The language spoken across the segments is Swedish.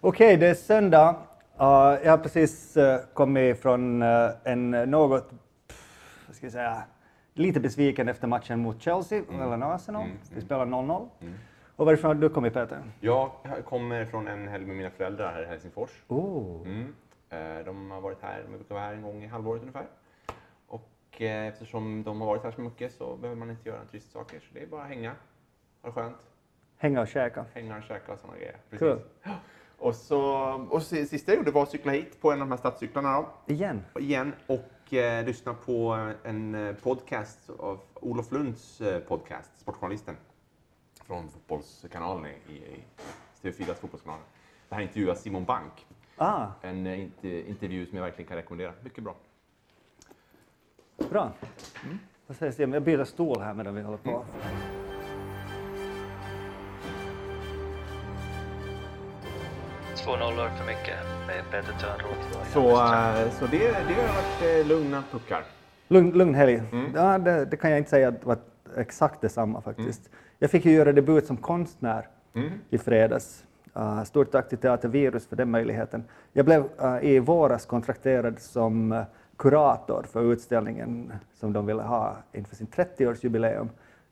Okej, det är söndag. Uh, jag har precis uh, kommit från uh, en något, pff, vad ska jag säga, lite besviken efter matchen mot Chelsea, Mm. mellan Arsenal. Mm, Vi spelar 0-0. Mm. Och varifrån har du kommit Peter? Jag kommer från en helg med mina föräldrar här i Helsingfors. Oh. Mm. Eh, De har varit här, de brukar vara här en gång i halvåret ungefär. Och eftersom de har varit här så mycket så behöver man inte göra turistsaker. Så det är bara att hänga, ha det skönt, Hänga och käka. hänga och käka och sådana grejer. Kul. Och, så, och si- sista jag gjorde var att cykla hit på en av de här stadscyklarna då, Igen. igen och eh, lyssna på en eh, podcast av Olof Lunds eh, podcast, Sportjournalisten, från Fotbollskanalen i, i TV4s Fotbollskanalen. Där han intervjuar Simon Bank. Ah, En eh, int- intervju som jag verkligen kan rekommendera. Mycket bra. bra. Vad säger Simon? Jag byter stol här medan vi håller på. Två nollor för mycket med Peter Törnroth. Så, eh, så det, det har varit eh, lugna puckar. Lugn, lugn helg. Mm. Ja, det, det kan jag inte säga att var exakt detsamma faktiskt. Jag fick ju göra debut som konstnär Mm. i fredags. Uh, stort tack till Teater Virus för den möjligheten. Jag blev uh, i våras kontrakterad som uh, kurator för utställningen som de ville ha inför sin 30-årsjubileum.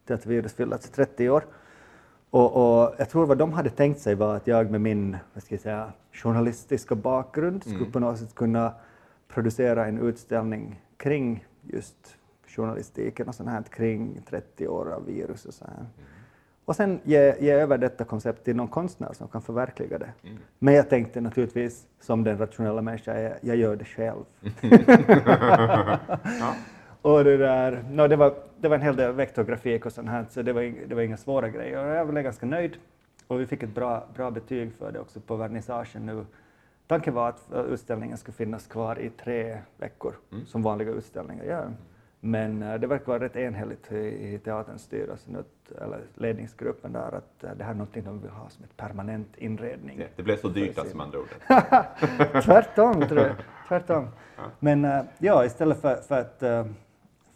Teater Virus fyller alltså 30 år. Och, och jag tror vad de hade tänkt sig var att jag med min vad ska jag säga, journalistiska bakgrund skulle Mm. på något sätt kunna producera en utställning kring just journalistiken och sånt här kring 30 år av virus och så här. Och sen ge, ge över detta koncept till någon konstnär som kan förverkliga det. Mm. Men jag tänkte naturligtvis, som den rationella människa jag är, jag gör det själv. Ja. Och det, där, no, det, var, det var en hel del vektorgrafik och sånt här, så det var, det var inga svåra grejer. Och jag blev ganska nöjd. Och vi fick ett bra, bra betyg för det också på vernissagen nu. Tanken var att uh, utställningen skulle finnas kvar i tre veckor, Mm. som vanliga utställningar gör. Men uh, det verkar vara rätt enhälligt i, teaterns styrelse, att- eller ledningsgruppen där, att uh, det här är någonting de vill ha som ett permanent inredning. Det, det blev så dyrt alltså med andra ord. Tvärtom, tror jag. Tvärtom. Ja. Men eh, ja, istället för, för, att, eh,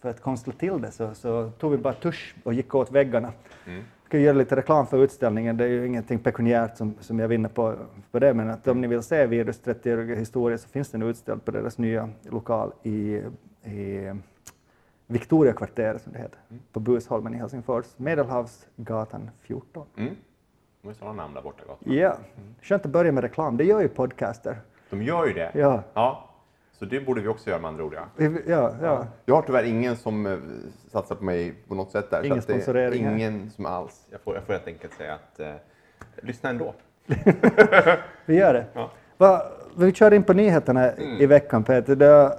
för att konstla till det så, så tog vi bara tusch och gick åt väggarna. Mm. ska göra lite reklam för utställningen. Det är ju ingenting pekuniärt som, som jag vinner på, på det, men att om ni vill se Virus 30-åriga historia så finns den utställd på deras nya lokal i, i Victoriakvarteret, som det heter, Mm. på Busholmen i Helsingfors, Medelhavsgatan 14. Mm. De har ju sådana namn där borta. Ja, skönt att börja med reklam. Det gör ju podcaster. De gör ju det. Ja, Ja. Så det borde vi också göra med andra ord. Ja. Ja, ja. Jag har tyvärr ingen som eh, satsar på mig på något sätt där. Ingen är sponsorering. Ingen som alls. Jag får, jag får helt enkelt säga att eh, lyssna ändå. Vi gör det. Ja. Va, vi kör in på nyheterna Mm. i veckan, Peter. Det, har-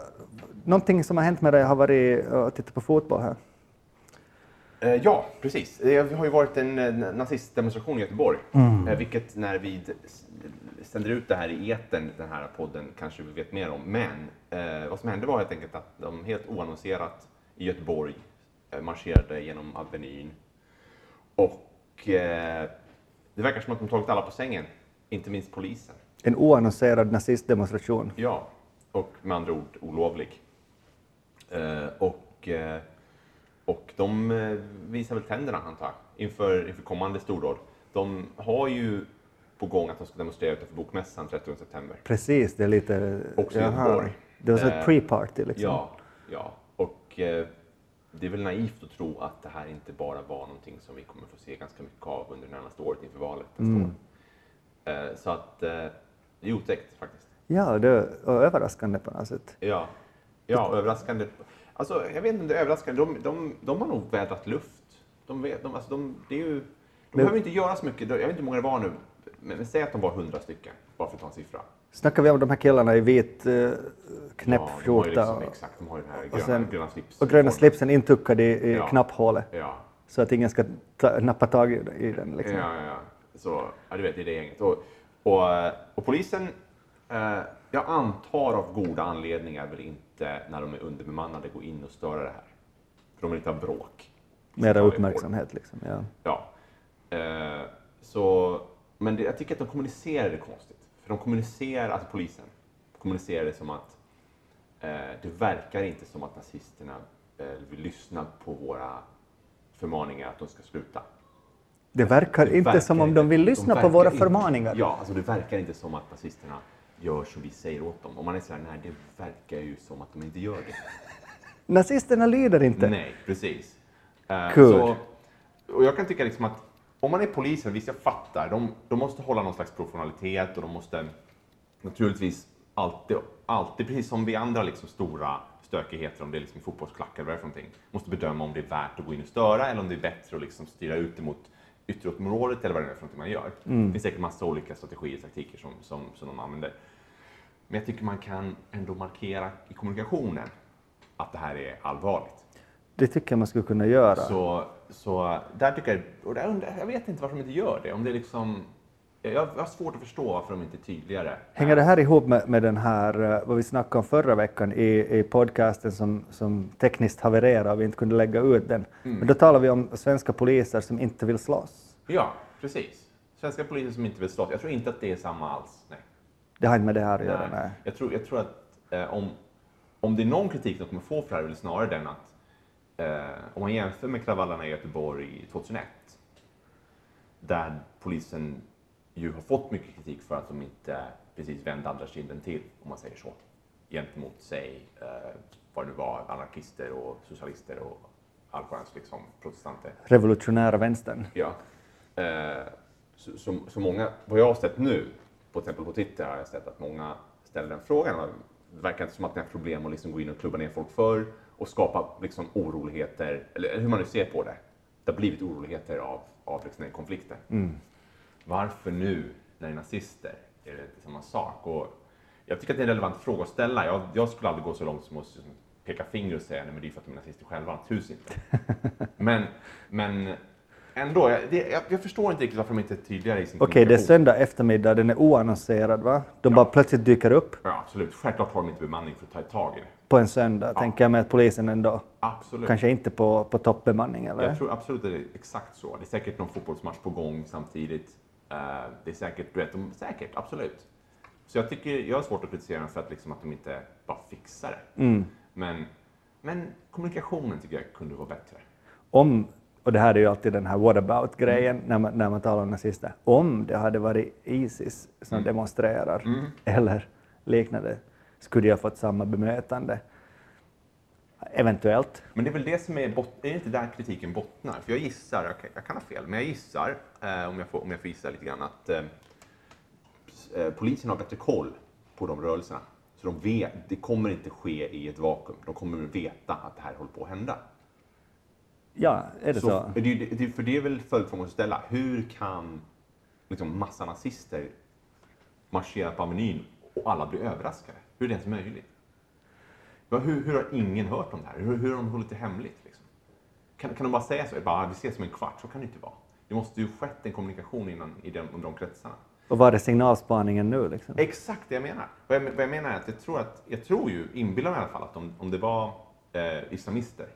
någonting som har hänt med dig har varit att titta på fotboll här. Eh, ja, precis. Det har ju varit en eh, nazistdemonstration i Göteborg. Mm. Eh, vilket när vi sänder ut det här i etern, den här podden, kanske vi vet mer om. Men eh, vad som hände var helt enkelt att de helt oannonserat i Göteborg eh, marscherade genom Avenyn. Och eh, det verkar som att de tagit alla på sängen, inte minst polisen. En oannonserad nazistdemonstration. Ja, och med andra ord olovlig. Eh, och, eh, och de eh, visar väl tänderna antar jag, inför, inför kommande stordåd. De har ju på gång att de ska demonstrera utanför Bokmässan 30 september. Precis, det är lite... Också i. Göteborg. Det var så Eh, ett pre-party liksom. Ja, ja. Och eh, det är väl naivt att tro att det här inte bara var någonting som vi kommer få se ganska mycket av under det närmaste året inför valet nästa Mm. år. Eh, så att eh, det är otäckt faktiskt. Ja, det är överraskande på något sätt. Ja, ja överraskande. Alltså, jag vet inte om det är överraskande. De, de, de har nog vädrat luft. De, vet, de, alltså, de, det är ju, de Men- behöver inte göra så mycket. Jag vet inte hur många det var nu. Men, säg att de var hundra stycken, bara för att ta en siffra. Snackar vi om de här killarna i vit uh, knäpp Ja, de har ju skjorta liksom, och, exakt, de har ju den här och gröna, sen- gröna slips. och gröna slipsen intuckad i, i Ja. knapphålet Ja, så att ingen ska ta, nappa tag i, den. Liksom. ja, ja, ja. Så, ja, du vet, det är det gänget. Och, och, eh, och polisen, eh, jag antar av goda anledningar vill inte, när de är underbemannade, gå in och störa det här. För de vill inte ha bråk. Mera uppmärksamhet liksom. Ja. Ja. Eh, så, men det, jag tycker att de kommunicerar det konstigt. För de kommunicerar, alltså polisen, kommunicerar det som att eh, det verkar inte som att nazisterna eh, vill lyssna på våra förmaningar att de ska sluta. Det verkar Det inte verkar som om inte- de vill lyssna på verkar våra inte- förmaningar. Ja, alltså det verkar inte som att nazisterna gör som vi säger åt dem. Om man är sådär, nej det verkar ju som att de inte gör det. Nazisterna lyder inte. Nej, precis. Kul. så, och jag kan tycka liksom att om man är polisen, visst jag fattar, de, de måste hålla någon slags professionalitet och de måste naturligtvis alltid, alltid precis som vi andra liksom stora stökigheter, om det är liksom fotbollsklack eller vad det är för någonting, måste bedöma om det är värt att gå in och störa eller om det är bättre att liksom styra ut det mot ytterområdet eller vad det är för någonting man gör. Det finns säkert massa olika strategier och taktiker som, som, som de använder. Men jag tycker man kan ändå markera i kommunikationen att det här är allvarligt. Det tycker jag man skulle kunna göra. Så, så där tycker jag, och där undrar, jag vet inte varför de inte gör det. Om det är liksom, jag, har svårt att förstå varför de inte är tydligare. Hänger det här ihop med, med den här, eh, vad vi snackade om förra veckan i, i podcasten som, som tekniskt havererade och vi inte kunde lägga ut den. Mm. Men då talar vi om svenska poliser som inte vill slåss. Ja, precis. Svenska poliser som inte vill slåss. Jag tror inte att det är samma alls. Nej. Det har inte med det här att göra. Nej. Nej. Jag, tror, jag tror att eh, om, om det är någon kritik de kommer få för det här är väl snarare den att om man jämför med kravallerna i Göteborg 2001 där polisen ju har fått mycket kritik för att de inte precis vände andra kinden till, om man säger så, gentemot sig, eh, vad det nu var, anarkister och socialister och allsköns liksom protestanter. Revolutionära vänstern. Ja. Eh, så, så, så många, vad jag har sett nu, på till exempel på Twitter har jag sett att många ställer den frågan. Det verkar inte som att det är problem att liksom gå in och klubba ner folk för och skapa liksom oroligheter, eller hur man nu ser på det. Det har blivit oroligheter av, av liksom den konflikten. Varför nu, när det är nazister, är det inte samma sak? Och jag tycker att det är en relevant fråga att ställa. Jag, jag skulle aldrig gå så långt som att liksom peka finger och säga nej men det är för att de är nazister själva, naturligtvis inte. men, men ändå, jag, det, jag, jag förstår inte riktigt varför de inte är tydligare i sin Okej, det är söndag eftermiddag, den är oannonserad va? De bara plötsligt dyker upp Ja, absolut. Självklart har de inte bemanning för att ta ett tag i det. på en söndag, tänker jag mig att polisen ändå, Absolut. kanske inte på, på toppbemanning eller? Jag tror absolut att det är exakt så. Det är säkert någon fotbollsmatch på gång samtidigt. Eh, det är säkert, du vet, de, säkert, absolut. Så jag tycker, jag har svårt att kritisera dem för att, liksom, att de inte bara fixar det. Mm. Men, men kommunikationen tycker jag kunde vara bättre. Om, och det här är ju alltid den här what about-grejen när, man, när man talar om nazister. Om det hade varit Isis som Mm. demonstrerar eller liknande, skulle jag fått samma bemötande? Eventuellt. Men det är väl det som är, bot- är inte där kritiken bottnar? För jag gissar, kan, jag kan ha fel, men jag gissar, eh, om, jag får, om jag får gissa lite grann, att eh, eh, polisen har bättre koll på de rörelserna. Så de vet, det kommer inte ske i ett vakuum. De kommer veta att det här håller på att hända. Ja, är det så? Så, det, det, det, för det är väl följdfrågan att ställa. Hur kan liksom, massa nazister marschera på Avenyn och alla blir överraskade? Hur är det ens möjligt? Hur, hur har ingen hört om det här? Hur, hur har de hållit det hemligt? Liksom? Kan, kan de bara säga så? Bara, "Ah, vi ses om en kvart. Så kan det inte vara. Det måste ju skett en kommunikation innan, i den, under de kretsarna. Och var är signalspaningen nu liksom? Exakt det jag menar. Vad jag, vad jag menar är att jag tror, att, jag tror ju, inbillar mig i alla fall, att om, om det var eh, islamister,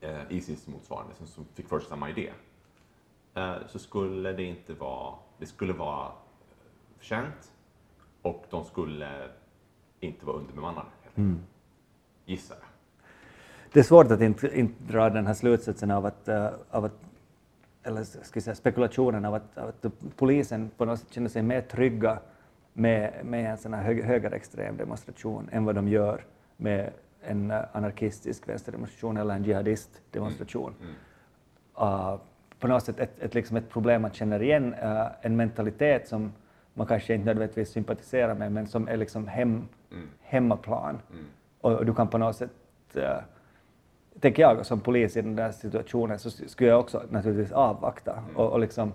eh, Isis motsvarande, som, som fick för sig samma idé, eh, så skulle det inte vara, det skulle vara känt och de skulle inte vara underbemannade. enkelt. Gissar jag. Det är svårt att inte, inte dra den här slutsatsen av att, eh, av att eller ska säga spekulationen av att, av att polisen på något sätt känner sig mer trygga med, med en sån här hög, högerextrem demonstration än vad de gör med en eh, anarkistisk vänsterdemonstration eller en jihadistdemonstration. Uh, på något sätt ett, ett, liksom ett problem man känner igen, uh, en mentalitet som man kanske inte nödvändigtvis sympatiserar med men som är liksom hem, hemmaplan. Och, och du kan på något sätt uh, tänker jag som polis i den där situationen så skulle jag också naturligtvis avvakta och, och, liksom,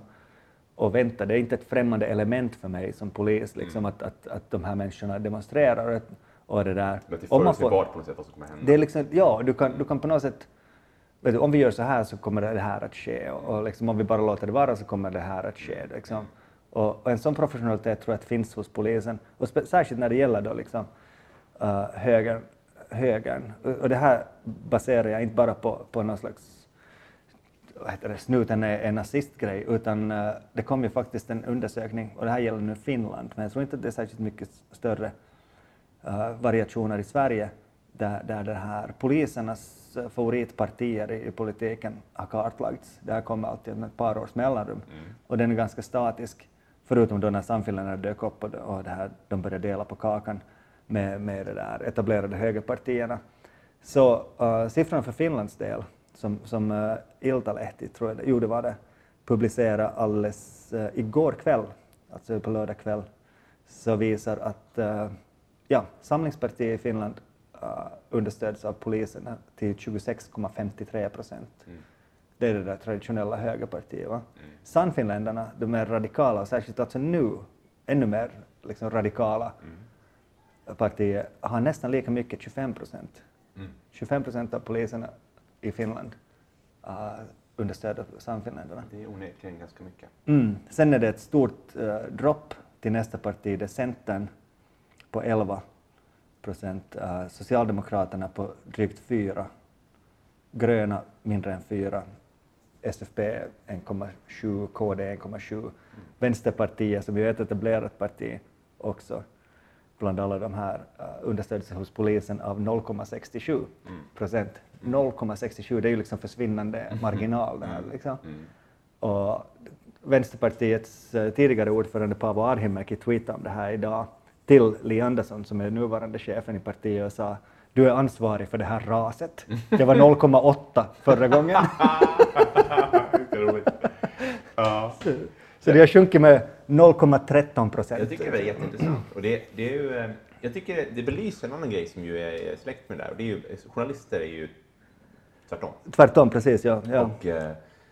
och vänta. Det är inte ett främmande element för mig som polis liksom, att, att, att de här människorna demonstrerar och, och det där. Det är Om man får- förutsägbart på något sätt vad som kommer hända. det är liksom, ja, du kan, du kan på något sätt du, om vi gör så här så kommer det här att ske och, och liksom, om vi bara låter det vara så kommer det här att ske. Liksom. Och, och en sån professionalitet tror jag att finns hos polisen och särskilt när det gäller då liksom, uh, högern. högern. Och, och det här baserar jag inte bara på, på någon slags vad heter det, snuten är en nazistgrej, utan eh, det kom ju faktiskt en undersökning, och det här gäller nu Finland, men jag tror inte att det är särskilt mycket större variationer i Sverige, där, där det här polisernas eh, favoritpartier i, i politiken har kartlagts. Det här kommer alltid med ett par års mellanrum och den är ganska statisk, förutom då när Sannfinländarna dök upp och, och det här, de började dela på kakan med, med de där etablerade högerpartierna. Så uh, siffrorna för Finlands del, som, som uh, Iltalehti, tror jag det, jo det var det, publicerade alldeles uh, igår kväll, alltså på lördag kväll, så visar att ja, Samlingspartiet i Finland uh, understöds av polisen till 26,53 procent. Det är det där traditionella högerpartiet. Va? Sannfinländarna, de är radikala, och särskilt alltså nu, ännu mer liksom radikala partiet, har nästan lika mycket, 25 procent. 25 procent av poliserna i Finland uh, understöder Sannfinländarna. Det är onekligen ganska mycket. Mm. Sen är det ett stort uh, dropp till nästa parti, det är Centern på 11 procent, uh, Socialdemokraterna på drygt 4, Gröna mindre än 4, SFP 1,7, KD 1,7, Vänsterpartiet som ju är ett etablerat parti också bland alla de här uh, understöds hos polisen av 0,67 procent. 0,67 det är ju liksom försvinnande marginal det här liksom. Och Vänsterpartiets eh, tidigare ordförande Paavo Arhimäki tweetade om det här idag till Li Andersson som är nuvarande chefen i partiet och sa du är ansvarig för det här raset. Det var 0,8 förra gången. Ja. Så det har sjunkit med 0,13 procent. Jag tycker det är jätteintressant. Och det, det är ju, eh, jag tycker det belyser en annan grej som ju är släkt med det där. Och det är ju, journalister är ju tvärtom. Tvärtom, precis. Ja, ja. Och eh,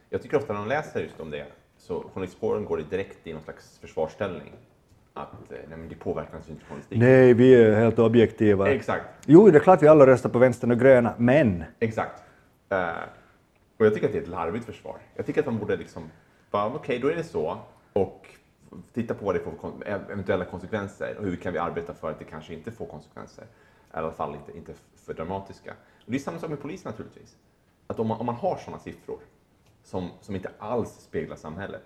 jag tycker ofta när de läser just om det, så journalistkåren går direkt i någon slags försvarsställning. Att eh, nej, men det påverkar inte journalistiken. Nej, vi är helt objektiva. Exakt, Jo, det är klart vi alla röstar på vänstern och gröna, men exakt. Eh, och jag tycker att det är ett larvigt försvar. Jag tycker att man borde liksom, okej, då är det så. Och titta på vad det får för kon- eventuella konsekvenser och hur kan vi arbeta för att det kanske inte får konsekvenser. I alla fall inte, inte för dramatiska. Och det är samma sak med polisen naturligtvis. Att om man, om man har sådana siffror som, som inte alls speglar samhället.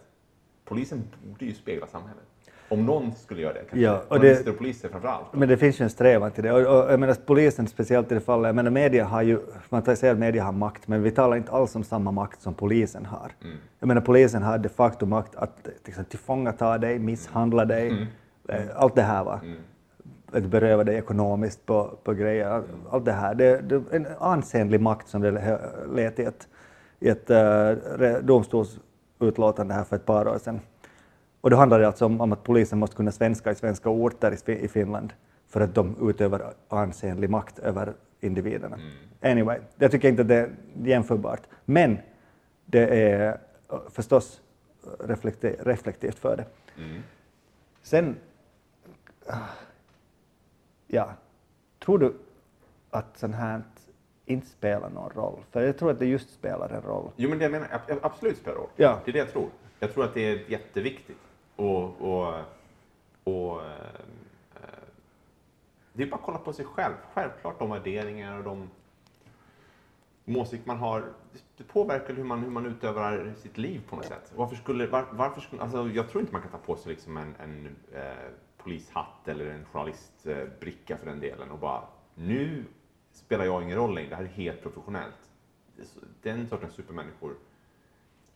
Polisen borde ju spegla samhället. Om någon skulle göra det. Kanske Ja, och det- och poliser framför allt. Men det finns ju en strävan till det. Och, och, jag menar, polisen speciellt i det fallet, jag menar media har ju, man säger att media har makt, men vi talar inte alls om samma makt som polisen har. Jag menar polisen har de facto makt att liksom, tillfångata dig, misshandla dig, eh, allt det här va. Att beröva dig ekonomiskt på, på grejer, allt det här. Det, det är en ansenlig makt som det lä- lät i ett, i ett uh, domstolsutlåtande här för ett par år sedan. Och då handlar det alltså om, om att polisen måste kunna svenska i svenska orter i, i Finland för att de utövar ansenlig makt över individerna. Anyway, jag tycker inte att det är jämförbart. Men det är förstås reflekte, reflektivt för det. Sen, ah, ja, tror du att sånt här inte spelar någon roll? För jag tror att det just spelar en roll. Jo, men det jag menar ab- absolut spelar roll. Ja. Det är det jag tror. Jag tror att det är jätteviktigt. Och, och, och eh, det är bara att kolla på sig själv. Självklart de värderingar och de åsikter man har. Det påverkar hur man, hur man utövar sitt liv på något sätt. Varför skulle, var, varför skulle, alltså jag tror inte man kan ta på sig liksom en, en eh, polishatt eller en journalistbricka för den delen och bara nu spelar jag ingen roll längre. Det här är helt professionellt. Det är Den sortens supermänniskor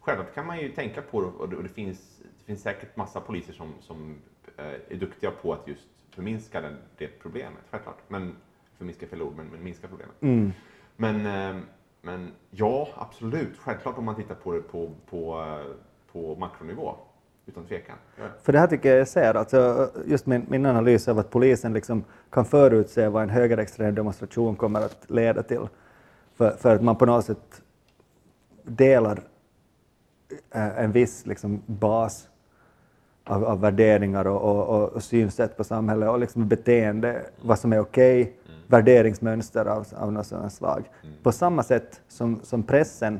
Självklart kan man ju tänka på det och det, det, finns, det finns säkert massa poliser som, som eh, är duktiga på att just förminska den, det problemet. Självklart. Men, förminska fel ord, men, men minska problemet. Mm. Men, eh, men ja, absolut. Självklart om man tittar på det på, på, eh, på makronivå. Utan tvekan. Ja. För det här tycker jag jag ser, alltså, just min, min analys av att polisen liksom kan förutse vad en högerextrem demonstration kommer att leda till. För, för att man på något sätt delar en viss liksom, bas av, av värderingar och, och, och, och synsätt på samhället och liksom beteende, vad som är okej, värderingsmönster av, av något sådant slag. På samma sätt som, som pressen,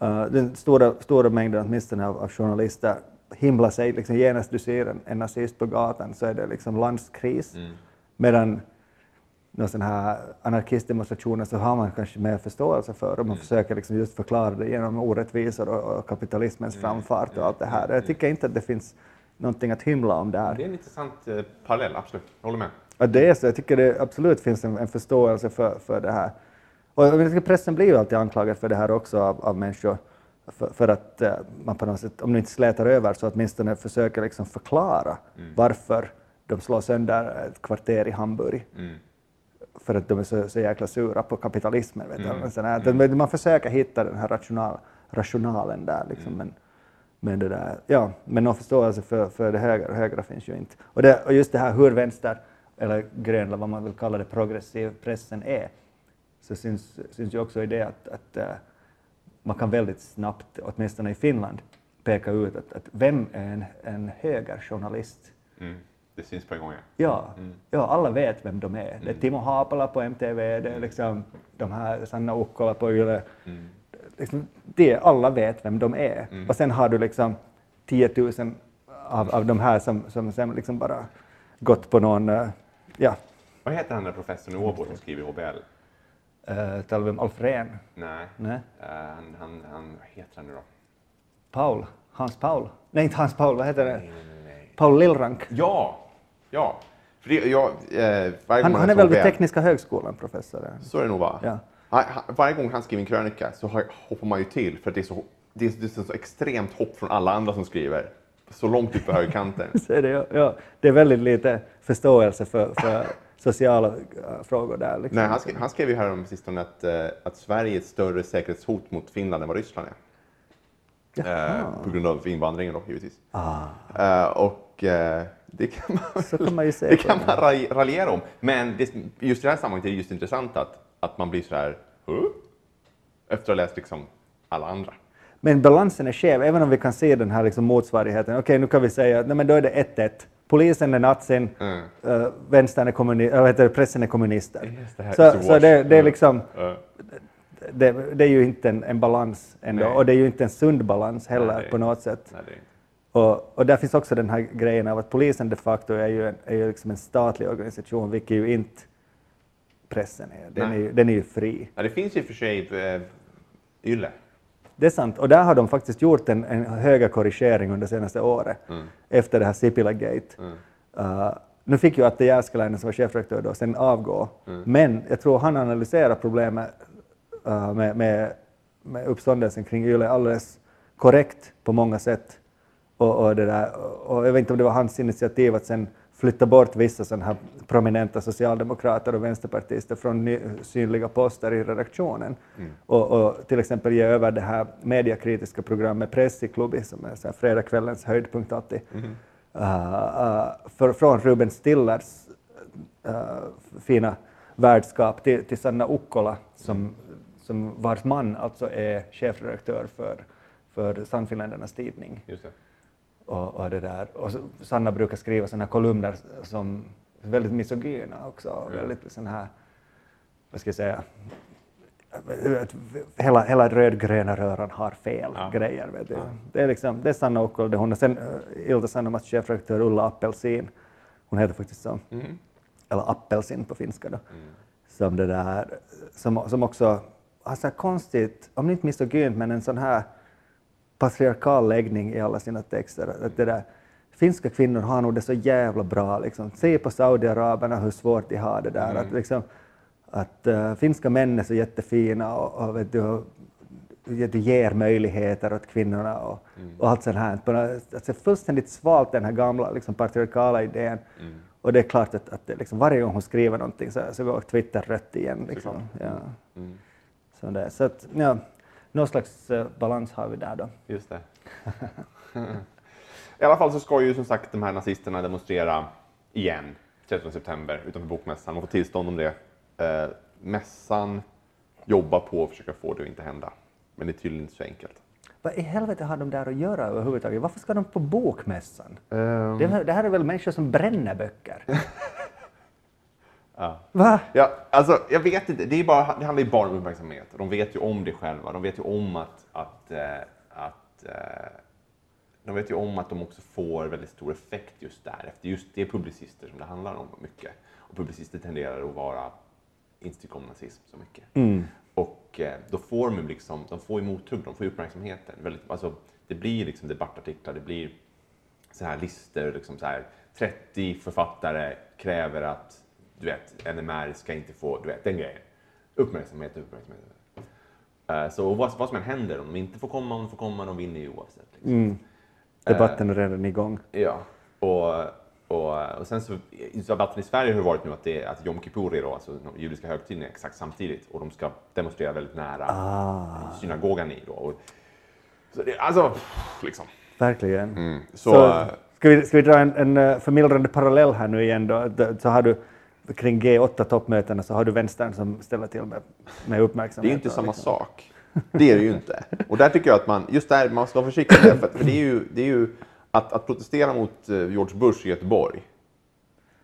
eh, den stora, stora mängden åtminstone av, av journalister himlar sig, liksom genast du ser en, en nazist på gatan så är det liksom landskris. Medan någon sån här anarkistdemonstrationer så har man kanske mer förståelse för och man försöker liksom just förklara det genom orättvisor och, och kapitalismens framfart och allt det här. Jag tycker inte att det finns någonting att hymla om där. Det är en intressant eh, parallell, absolut. Jag håller med. Ja, det är så. Jag tycker det absolut finns en, en förståelse för, för det här. Och jag tycker pressen blir ju alltid anklagad för det här också av, av människor. För, för att eh, man på något sätt, om du inte slätar över, så åtminstone försöker liksom förklara varför de slår sönder ett kvarter i Hamburg. För att de är så, så jäkla sura på kapitalismen. Vet du. Men sån här, att Man försöker hitta den här rational, rationalen där. Liksom, men, men, det där, ja, men någon förståelse för, för det högra, högra finns ju inte. Och, det, och just det här hur vänster, eller grön, eller vad man vill kalla det, progressiv pressen är, så syns, syns ju också i det att, att eh, man kan väldigt snabbt, åtminstone i Finland, peka ut att, att vem är en, en högerjournalist? Mm. Det syns på en gång, ja. Ja, ja, alla vet vem de är. Det är Timo Haapala på MTV, det är liksom de här Sanna Ukkola på Yle. Liksom, det, alla vet vem de är. Och sen har du liksom 10 000 av, av de här som, som sen liksom bara gått på någon, eh, ja, Vad heter han där professorn i Åbo som skriver HBL? uh, talar vi om Alf Rehn? Nej. Nej. Eh, han, han, han, vad heter han nu då? Paul? Hans Paul? Nej, inte Hans Paul, vad heter det? Nej, nej, nej. Paul Lillrank. Ja, ja. För det, jag, eh, varje Han, gång han är väl vid Tekniska högskolan, professor? Så är det nog va? Ja. Han, han, varje gång han skriver en krönika så har, hoppar man ju till för att det är, så, det, är, det är så extremt hopp från alla andra som skriver. Så långt ut på högerkanten. Det, ja, ja. det är väldigt lite förståelse för, för sociala äh, frågor där. Liksom. Nej, han, skrev, han skrev ju här om sistone att, eh, att Sverige är ett större säkerhetshot mot Finland än vad Ryssland är. Eh, på grund av invandringen då, givetvis. Ah, Eh, och eh, det kan man, så kan man ju se det kan man ra- raljera om. Men det, just i det här sammanhanget är det just intressant att, att man blir så här, huh? Efter att ha läst liksom alla andra. Men balansen är skev, även om vi kan se den här liksom motsvarigheten. Okej, nu kan vi säga att då är det 1-1. Polisen är nazin, Mm. uh, vänstern är kommuni- eller vad heter det, pressen är kommunister. Här, Så, så wash. det, det är Mm. liksom, Eh, det, det är ju inte en, en balans ändå. Nej. Och det är ju inte en sund balans heller Nej, på något sätt. nej. Och, och där finns också den här grejen av att polisen de facto är ju en, är ju liksom en statlig organisation, vilket ju inte pressen är. Den, är ju, den är ju fri. Ja, det finns ju för sig eh, Yle. Det är sant. Och där har de faktiskt gjort en, en höga korrigering under senaste året, efter det här Sipilä-gate. Uh, nu fick ju Atte Jääskeläinen som var chefredaktör då sen avgå, men jag tror han analyserar problemet uh, med, med, med uppståndelsen kring Yle alldeles korrekt på många sätt. Och, och, det där, och jag vet inte om det var hans initiativ att sen flytta bort vissa sådana här prominenta socialdemokrater och vänsterpartister från ny, synliga poster i redaktionen. Och, och till exempel ge över det här mediekritiska programmet Pressiklubbi som är så här fredagskvällens höjdpunkt alltid. Uh, uh, för, från Ruben Stillers uh, fina värdskap till, till Sanna Ukkola som, som vars man alltså är chefredaktör för, för Sannfinländarnas tidning. Och, och, det där. och Sanna brukar skriva sådana kolumner som är väldigt misogyna också. Väldigt sån här, vad ska jag säga, hela, hela rödgröna röran har fel Ja. grejer. Vet du. Det är liksom, det är Sanna är hon. Och sen uh, Ilta Sanomas chefredaktör Ulla Appelsin, hon heter faktiskt så, eller Appelsin på finska då, som det där, som, som också har så här konstigt, om inte misogynt, men en sån här patriarkal läggning i alla sina texter. Att det där, finska kvinnor har nog det så jävla bra. Liksom. Se på Saudiaraberna hur svårt de har det där. Att, liksom, att uh, finska män är så jättefina och, och vet du, du ger möjligheter åt kvinnorna och, och allt sånt här. Alltså fullständigt svalt den här gamla liksom, patriarkala idén. Och det är klart att, att det, liksom, varje gång hon skriver någonting så, så går Twitter rött igen. Liksom. Ja. Så, det, så att, ja, någon slags eh, balans har vi där då. Just det. I alla fall så ska ju som sagt de här nazisterna demonstrera igen 13 september utanför Bokmässan. De får tillstånd om det. Eh, mässan jobbar på att försöka få det att inte hända. Men det är tydligen inte så enkelt. Vad i helvete har de där att göra överhuvudtaget? Varför ska de på bokmässan? Det, här- det här är väl människor som bränner böcker? ja. Va? Ja, alltså, jag vet inte. Det, är bara, det handlar ju bara om uppmärksamhet. De vet ju om det själva. De vet ju om att, att, eh, att eh, de vet ju om att de också får väldigt stor effekt just där. Efter just det är publicister som det handlar om mycket. Och publicister tenderar att vara inte tycka om nazism så mycket. Och eh, då får de liksom, de får ju mothugg, de får uppmärksamheten. Väldigt, alltså, det blir liksom debattartiklar, det blir så här listor, liksom så här, 30 författare kräver att du vet, NMR ska inte få, du vet, den grejen. Uppmärksamhet, uppmärksamhet. Eh, så vad, vad som än händer, om de inte får komma, om de får komma, de vinner ju oavsett. Liksom. Mm. Debatten är redan igång. Ja, och, och, och sen så, debatten i Sverige har varit nu att, det, att Jom Kippur är då, alltså judiska högtiden är exakt samtidigt och de ska demonstrera väldigt nära Ah, synagogan i då. Och, så det, alltså, liksom. verkligen. Mm. Så, Så, ska, vi, ska vi dra en, en eh, förmildrande parallell här nu igen då? Så har du kring G8-toppmötena så har du vänstern som ställer till med, med Det uppmärksamhet. är ju inte och samma liksom- sak. Det är det ju inte. Och där tycker jag att man, just där, man ska vara försiktig det, för, för det är ju, det är ju att, att protestera mot eh, George Bush i Göteborg.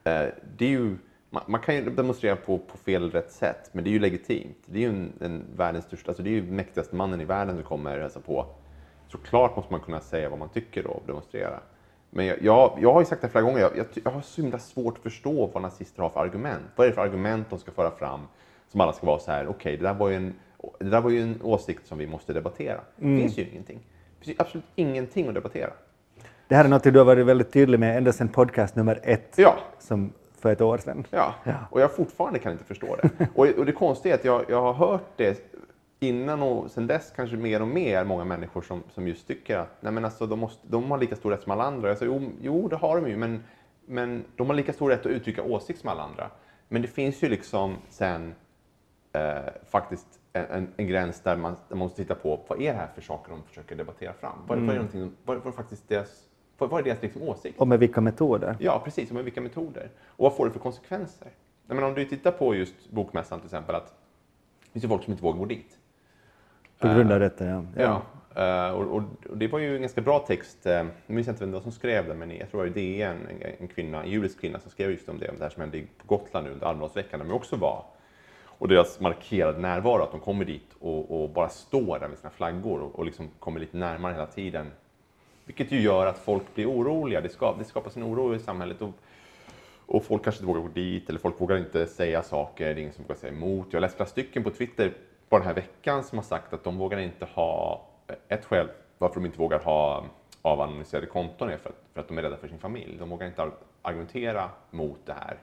Eh, det är ju, man, man kan ju demonstrera på, på fel rätt sätt, men det är ju legitimt. Det är ju en, en världens största, alltså det är ju mäktigaste mannen i världen som kommer hälsa på. Såklart måste man kunna säga vad man tycker då och demonstrera. Men jag, jag, jag har ju sagt det flera gånger, jag, jag, jag har så himla svårt att förstå vad nazister har för argument. Vad är det för argument de ska föra fram som alla ska vara så här, okej, det, där var ju en, det där var ju en åsikt som vi måste debattera. Det finns ju ingenting. Det finns ju absolut ingenting att debattera. Det här är något du har varit väldigt tydlig med ända sedan podcast nummer ett, Ja, som för ett år sedan. Ja, och jag fortfarande kan inte förstå det. Och, och det konstiga är att jag, jag har hört det innan och sen dess kanske mer och mer många människor som, som just tycker att nej men alltså, de, måste, de har lika stor rätt som alla andra. Jag säger, jo, jo, det har de ju, men, men de har lika stor rätt att uttrycka åsikt som alla andra. Men det finns ju liksom sen eh, faktiskt en, en, gräns där man, där man måste titta på vad är det här för saker de försöker debattera fram? Vad, vad är, någonting, vad, vad är faktiskt deras, vad, vad är deras liksom åsikt? Och med vilka metoder? Ja, precis. Och med vilka metoder? Och vad får det för konsekvenser? Jag menar, om du tittar på just Bokmässan till exempel, att det finns ju folk som inte vågar gå dit. På grund av detta, ja. Ja. eh, och, och, det var ju en ganska bra text, uh, jag minns inte vem det var som skrev det, men jag tror det var DN, en, en, kvinna, en judisk kvinna som skrev just om det, om det här som hände på Gotland nu under Almedalsveckan, där de också var. Och deras markerade närvaro, att de kommer dit och, och bara står där med sina flaggor och, och liksom kommer lite närmare hela tiden. Vilket ju gör att folk blir oroliga, det, skap, det skapas en oro i samhället. Och, och folk kanske inte vågar gå dit, eller folk vågar inte säga saker, det är ingen som vågar säga emot. Jag har läst flera stycken på Twitter bara den här veckan som har sagt att de vågar inte ha, ett skäl varför de inte vågar ha avanonymiserade konton är för att, för att de är rädda för sin familj. De vågar inte ar- argumentera mot det här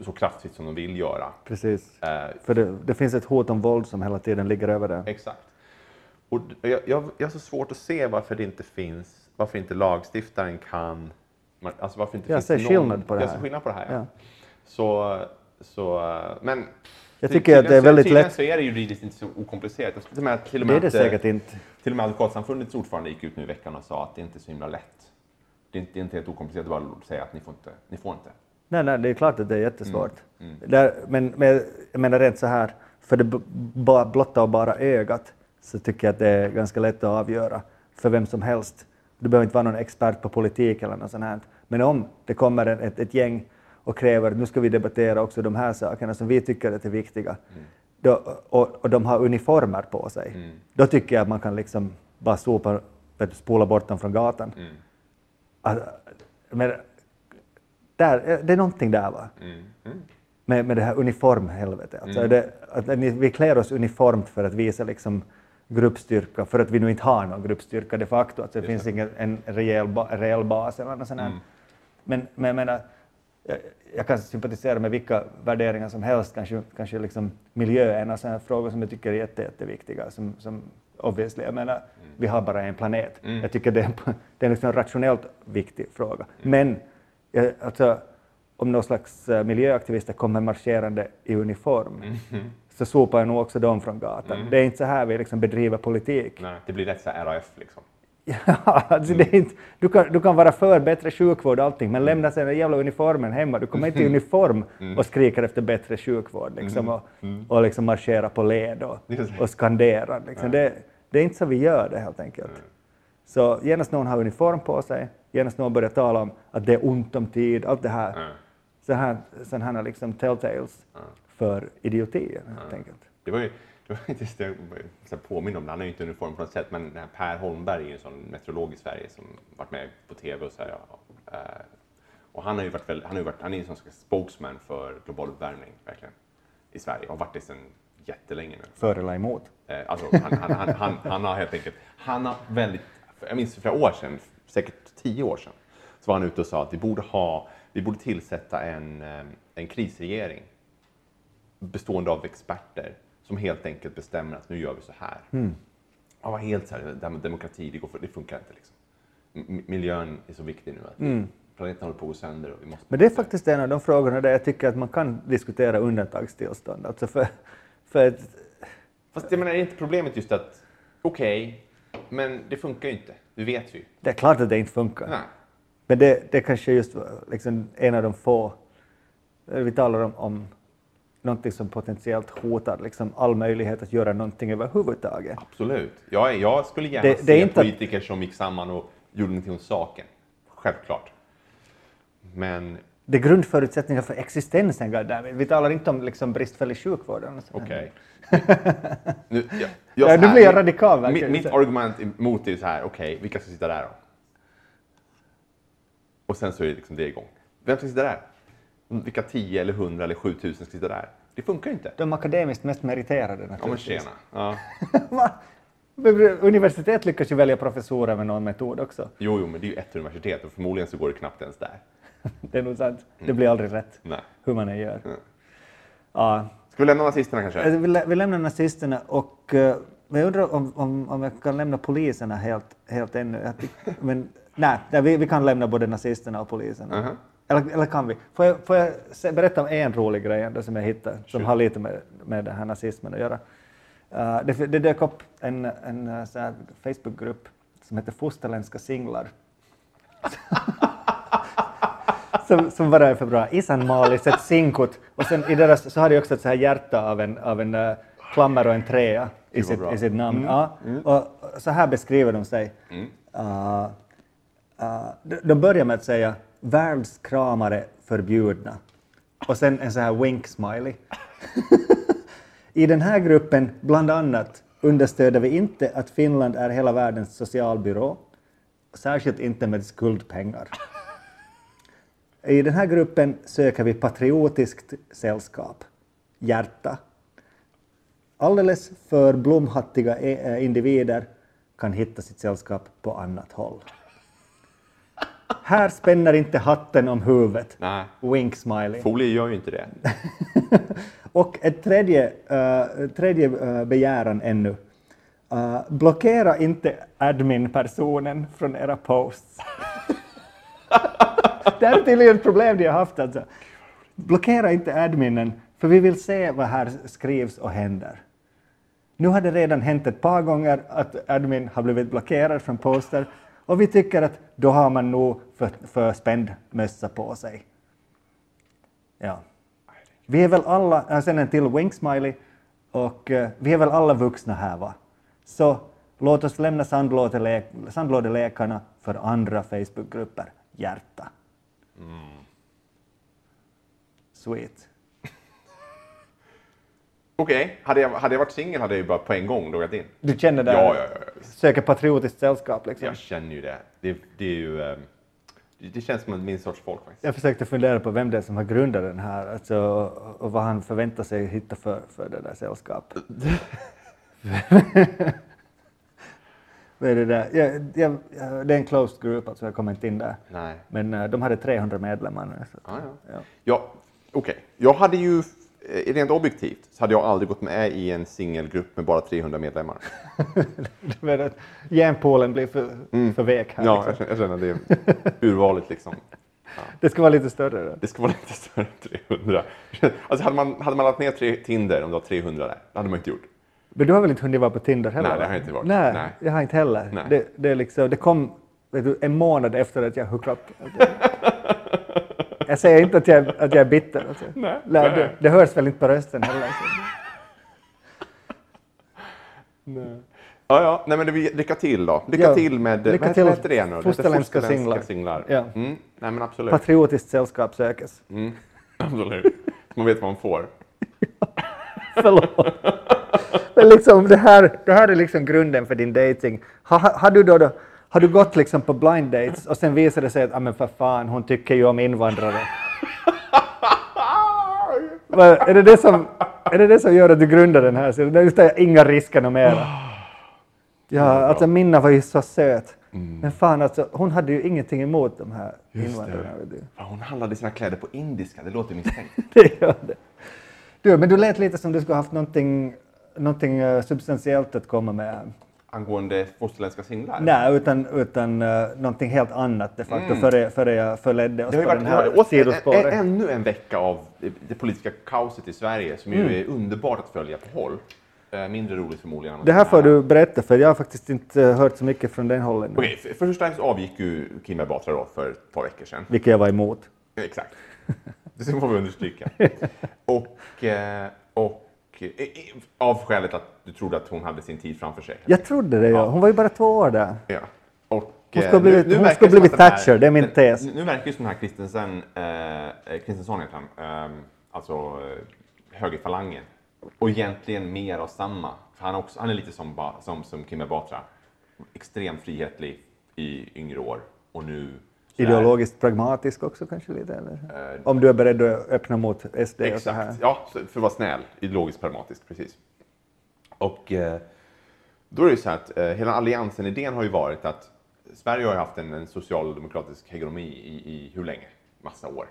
så kraftigt som de vill göra. Precis. Eh, För det, det finns ett hot om våld som hela tiden ligger över det. Exakt. Och jag, jag, jag har så svårt att se varför det inte finns, varför inte lagstiftaren kan, alltså varför inte Jag finns ser någon, skillnad på det Jag här. ser skillnad på det här, ja. Ja. Så, så, men Jag ty- tycker att det är väldigt lätt. så är det juridiskt inte så okomplicerat. Jag till och med, till och Det med är det att, eh, säkert inte. Till och med Advokatsamfundets ordförande gick ut nu i veckan och sa att det inte är så himla lätt. Det är inte, det är inte helt okomplicerat att bara säga att ni får inte. Ni får inte. Nej, nej, det är klart att det är jättesvårt. Mm, Där, men, men jag menar rent så här, för det blotta och bara ögat så tycker jag att det är ganska lätt att avgöra för vem som helst. Du behöver inte vara någon expert på politik eller något sånt här. Men om det kommer ett, ett gäng och kräver nu ska vi debattera också de här sakerna som vi tycker är viktiga Mm. då, och, och de har uniformer på sig, då tycker jag att man kan liksom bara sopa, spola bort dem från gatan. Mm. Att, men, där, det är någonting där va? Mm. Mm. med, med det här uniformhelvetet. Alltså Mm. det, att vi klär oss uniformt för att visa liksom gruppstyrka, för att vi nu inte har någon gruppstyrka de facto. Alltså det Just finns ingen en rejäl, ba, reell bas eller något sånt. Mm. Men, men jag menar, jag, jag kan sympatisera med vilka värderingar som helst. Kanske, kanske liksom miljö är en sån här fråga som jag tycker är jätte, jätteviktiga. Som, som obviously, jag menar, vi har bara en planet. Mm. Jag tycker det är, en- det är liksom en rationellt viktig fråga. Men jag, alltså, om någon slags eh, miljöaktivister kommer marscherande i uniform Mhm. så sopar jag nog också dem från gatan. Mm. Det är inte så här vi liksom bedriver politik. Nej, det blir rätt så RAF liksom. Ja, alltså det är inte, du, kan, du kan vara för bättre sjukvård och allting, men lämna sen den jävla uniformen hemma. Du kommer inte i uniform Mm. och skriker efter bättre sjukvård liksom, och, och liksom marschera på led och, och skandera. Liksom. Det, det är inte så vi gör det helt enkelt. Så genast någon har uniform på sig, genast någon börjar tala om att det är ont om tid, allt det här. Ja. Så här, sån här liksom telltales för idioti helt enkelt. Det var ju, det var inte jag påminner om det, han är ju inte uniform på något sätt, men den här Per Holmberg är ju en sån meteorolog i Sverige som varit med på TV och så här. Ja, eh, och han har ju varit, väl, han har ju varit, han är ju en sån spokesman för global uppvärmning, verkligen, i Sverige och har varit det sedan jättelänge nu. För eller emot. Eh, alltså, han, han, han, han, han har helt enkelt, han har väldigt, jag minns för flera år sedan, säkert tio år sedan, så var han ute och sa att vi borde, ha, vi borde tillsätta en, eh, en krisregering bestående av experter som helt enkelt bestämmer att nu gör vi så här. Mm. Han var helt så här, det här med demokrati, det, går för, det funkar inte. Liksom. M- miljön är så viktig nu. Att Planeten håller på att gå sönder. Och vi måste Mm. Men det är faktiskt en av de frågorna där jag tycker att man kan diskutera undantagstillstånd. Alltså för, för att, Fast jag menar, är inte problemet just att okej, men det funkar ju inte. Det vet vi det är klart att det inte funkar. Nej. Men det, det kanske just liksom en av de få, vi talar om, om någonting som potentiellt hotar liksom all möjlighet att göra någonting överhuvudtaget. Absolut. Jag, jag skulle gärna Det- det är se att- politiker som gick samman och gjorde någonting åt saken. Självklart. Men Det är grundförutsättningar för existensen, goddammit. Vi talar inte om liksom bristfällig sjukvård. okej. nu, jag, Ja, nu blir jag radikal, verkligen. Mitt, mitt argument emot är ju så här, okej, vilka ska sitta där då? Och sen så är det liksom det igång. Vem ska sitta där? Vilka 10 eller 100 eller 7000 ska sitta där? Det funkar ju inte. De akademiskt mest meriterade Ja men naturligtvis. tjena. Ja. Universitet lyckas ju välja professorer med någon metod också. Jo, jo, men det är ju ett universitet och förmodligen så går det knappt ens där. Det är nog sant. Det blir aldrig rätt, Nej. hur man än gör. Mm. Ja. Ska vi lämna nazisterna kanske? Alltså, Vi, lä- vi lämnar nazisterna och men jag undrar om, om, om jag kan lämna poliserna helt, helt ännu. Men, nej, vi, vi kan lämna både nazisterna och poliserna. Mhm. Eller, eller kan vi? Får jag, får jag berätta om en rolig grej ändå som jag hittade som har lite med, med den här nazismen att göra. Eh, det, det dök upp en, en här Facebookgrupp som heter Fosterländska singlar. som, som var där för bra. Malis, ett sinkut. Och sen i deras så har de också ett så här hjärta av en, av en uh, klammer och en trea i sitt, i sitt namn. Ja. Och så här beskriver de sig. Mm. Uh, uh, de, de börjar med att säga världskramare förbjudna. Och sen en sån här wink-smiley. I den här gruppen, bland annat, understöder vi inte att Finland är hela världens socialbyrå, särskilt inte med skuldpengar. I den här gruppen söker vi patriotiskt sällskap, hjärta. Alldeles för blomhattiga eh, individer kan hitta sitt sällskap på annat håll. Här spänner inte hatten om huvudet. Nej. Wink smiley. Folie gör ju inte det. Och ett tredje, eh, tredje eh, begäran ännu. Eh, blockera inte admin-personen från era posts. det här är tydligen ett problem de har haft. Alltså. Blockera inte adminen, för vi vill se vad här skrivs och händer. Nu har det redan hänt ett par gånger att admin har blivit blockerad från poster och vi tycker att då har man nog för, för spänd mössa på sig. Ja. Vi är väl alla, sen en till wink smiley, och eh, vi är väl alla vuxna här va? Så låt oss lämna sandlådelek- sandlådelekarna för andra Facebookgrupper. Hjärta. Sweet. Okej, hade, jag, hade jag varit singel hade jag ju bara på en gång loggat in. Du känner det? Ja, ja, ja. Söker patriotiskt sällskap liksom? Jag känner ju det. Det, det är ju... ehm, det, känns som min sorts folk faktiskt. Jag försökte fundera på vem det är som har grundat den här alltså, och- vad han förväntar sig hitta för, för det där sällskapet. vad är det där? Jag, jag, det är en closed group, alltså jag kommer inte in där. Nej. Men eh, de hade 300 medlemmar nu. Så. Ja, ja. Ja. Ja, okej. Jag hade ju, rent objektivt, så hade jag aldrig gått med i en singelgrupp med bara 300 medlemmar. Genpoolen blir för, för vek här. Ja, liksom. jag känner, det urvalet liksom. Det ska vara lite större. Det ska vara lite större än 300. Alltså hade man, hade man lagt ner tre, Tinder om det var 300 där, det hade man inte gjort. Men du har väl inte hunnit vara på Tinder heller? Nej, det har jag inte varit. Nej, Nej. jag har inte heller. Nej. Det, det, är liksom, det kom du, en månad efter att jag hookade upp. Jag säger inte att jag, att jag är bitter. Alltså. Nej. Det, det hörs väl inte på rösten heller. Så. Ja, ja. Nej, men det, lycka till då. Lycka Ja, till med... lycka till heter det nu? Fosterländska singlar. singlar. Ja. Mm. Nej, men absolut. Patriotiskt sällskap sökes. Mm. Absolut. Man vet vad man får. Förlåt. Men liksom, det, här, det här är liksom grunden för din dating. Har, har, har du då, då har du gått liksom på blind dates och sen visar det sig att ah, men för fan, hon tycker ju om invandrare. Är, det det som, är det det som gör att du grundar den här? Är just det, inga risker något mera. Ja, alltså Minna var ju så söt. Men fan alltså, hon hade ju ingenting emot de här Just invandrarna. Ja, Hon handlade sina kläder på indiska, det låter misstänkt. Det gör det. Du, men du lät lite som du skulle haft någonting, någonting eh, substantiellt att komma med. Angående fosterländska singlar? Nej, utan, utan uh, någonting helt annat de facto före, före jag förledde oss Mm. Det har på ju den varit här varit sidospåret. ännu en vecka av det, politiska kaoset i Sverige som ju Mm. är underbart att följa på håll. Eh, mindre roligt förmodligen. Det här får du berätta, för jag har faktiskt inte eh, hört så mycket från den hållen. Okej, för, för första så avgick ju Kim Batra då för ett par veckor sedan. Vilket jag var emot. Exakt. Det får vi understryka. Och, och av skälet att du trodde att hon hade sin tid framför sig. Jag trodde det, ja. Hon var ju bara två år där. Ja. Och, Hon eh, skulle blivit- hon verkar skulle som blivit att den här- Thatcher, det är min tes. Nu, nu verkar ju som den här Kristensen, eh, eh, Kristensson heter han, eh, alltså eh, högerfalangen. Och egentligen mer av samma. För han, är också, han är lite som, som, som Kim Batra. Extremt frihetlig i yngre år. Och nu... Ideologiskt pragmatisk också kanske lite, eller? Eh, Om du är beredd att öppna mot SD och så här. Exakt, ja, för att vara snäll. Ideologiskt pragmatisk, precis. Och eh, då är det ju så här att eh, hela alliansen-idén har ju varit att Sverige har ju haft en, en socialdemokratisk hegemoni i, i hur länge? Massa år.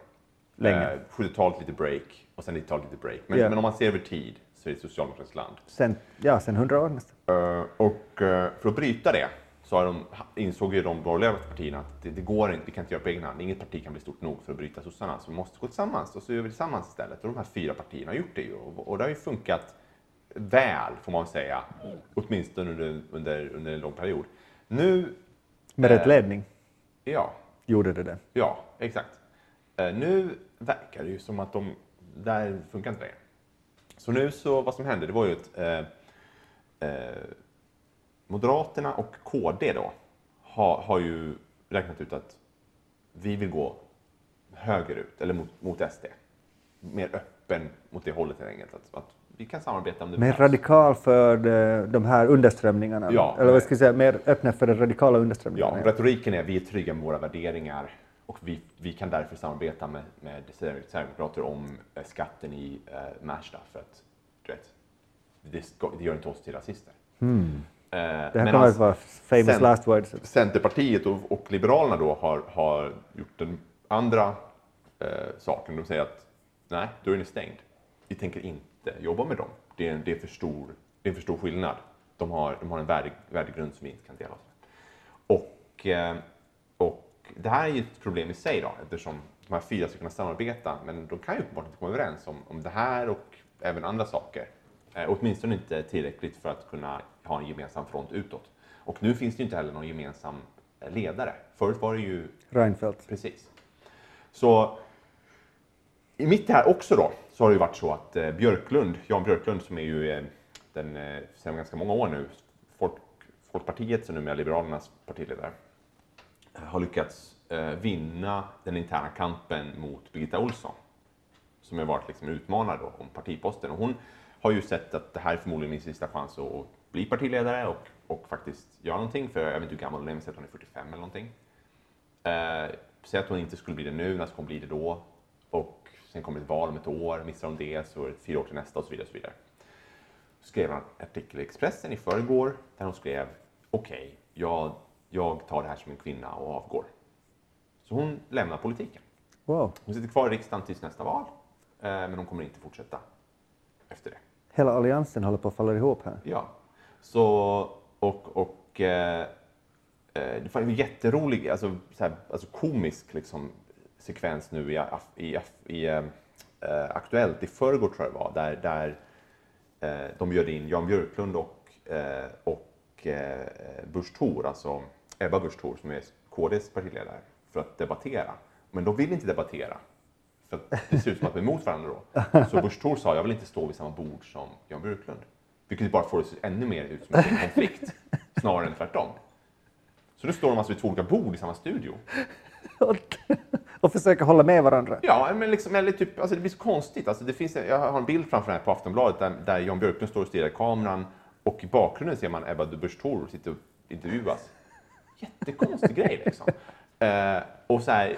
Länge. Eh, 70-talet lite break och sen 90-talet lite break. Men, Ja. men om man ser över tid så är det ett socialdemokratiskt land. Sen, ja, sen hundra år nästan. Eh, och eh, för att bryta det så de, insåg ju de borgerliga partierna att det, det går inte, vi kan inte göra på egen hand. Inget parti kan bli stort nog för att bryta sossarna, så vi måste gå tillsammans. Och så gör vi tillsammans istället. Och de här fyra partierna har gjort det ju. Och, och det har ju funkat väl, får man säga. Åtminstone under, under, under en lång period. Nu, Med Eh. rätt ledning ja, gjorde det det. ja, exakt. Eh, nu verkar det ju som att de, där funkar inte det. Så nu så, vad som hände, det var ju att eh, eh, Moderaterna och KD då har, har ju räknat ut att vi vill gå högerut, eller mot, mot SD. Mer öppen mot det hållet helt enkelt. Att, att vi kan samarbeta om det Mer radikal för de, de här underströmningarna. Ja. Eller vad ska jag säga, mer öppna för de radikala Ja, underströmningarna. retoriken är vi är trygga med våra värderingar och vi, vi kan därför samarbeta med, med Sverigedemokrater om eh, skatten i eh, Märsta för att du vet, det, ska, det gör inte oss till rasister. Eh, Hmm. Det här kommer att vara famous last words. Centerpartiet och, och Liberalerna då har, har gjort den andra eh, saken. De säger att nej, dörren är stängd. Vi tänker inte jobba med dem. Det är, det är, för, stor, det är en för stor skillnad. De har, de har en värde, värdegrund som vi inte kan dela oss med. Och, eh, och det här är ju ett problem i sig då, eftersom de här fyra ska kunna samarbeta, men de kan ju uppenbart inte komma överens om, om det här och även andra saker. Eh, åtminstone inte tillräckligt för att kunna ha en gemensam front utåt. Och nu finns det inte heller någon gemensam eh, ledare. Förut var det ju Reinfeldt. Precis. Så i mitt här också då, så har det ju varit så att eh, Björklund, Jan Björklund som är ju eh, den, eh, sedan ganska många år nu, Folk, Folkpartiet som numera Liberalernas partiledare, har lyckats eh, vinna den interna kampen mot Birgitta Olsson som har varit liksom utmanad då, om partiposten. Och hon har ju sett att det här är förmodligen min sista chans att bli partiledare och, och faktiskt göra någonting. För jag vet inte hur gammal hon är, men att hon är 45 eller någonting. Eh, säg att hon inte skulle bli det nu, när ska hon bli det då? Och sen kommer ett val om ett år, missar hon det så är det fyra år till nästa och så vidare. Och så vidare. Så skrev hon en artikel i Expressen i förrgår där hon skrev okej, jag, jag tar det här som en kvinna och avgår. Så hon lämnar politiken. Wow. Hon sitter kvar i riksdagen tills nästa val, eh, men hon kommer inte fortsätta efter det. Hela alliansen håller på att falla ihop här. Ja. Så, och, och eh, eh det var en jätterolig, alltså, så här, alltså komisk liksom, sekvens nu i, i, i eh, eh, Aktuellt i förrgår tror jag det var, där, där eh, de bjöd in Jan Björklund och, eh, och eh, Busch Thor, alltså Ebba Busch Thor som är KDs partiledare, för att debattera. Men de vill inte debattera. För det ser ut som att de är emot varandra då. Så Busch Thor sa, jag vill inte stå vid samma bord som Jan Björklund. Vilket bara får det att se ännu mer ut som en konflikt, snarare än tvärtom. Så nu står de alltså vid två olika bord i samma studio. och försöka hålla med varandra. Ja, men liksom, eller typ, alltså det blir så konstigt. Alltså det finns, jag har en bild framför mig på Aftonbladet där, där Jan Björklund står och stirrar i kameran och i bakgrunden ser man Ebba Busch Thor sitta och intervjuas. Jättekonstig grej liksom. Eh, och så här,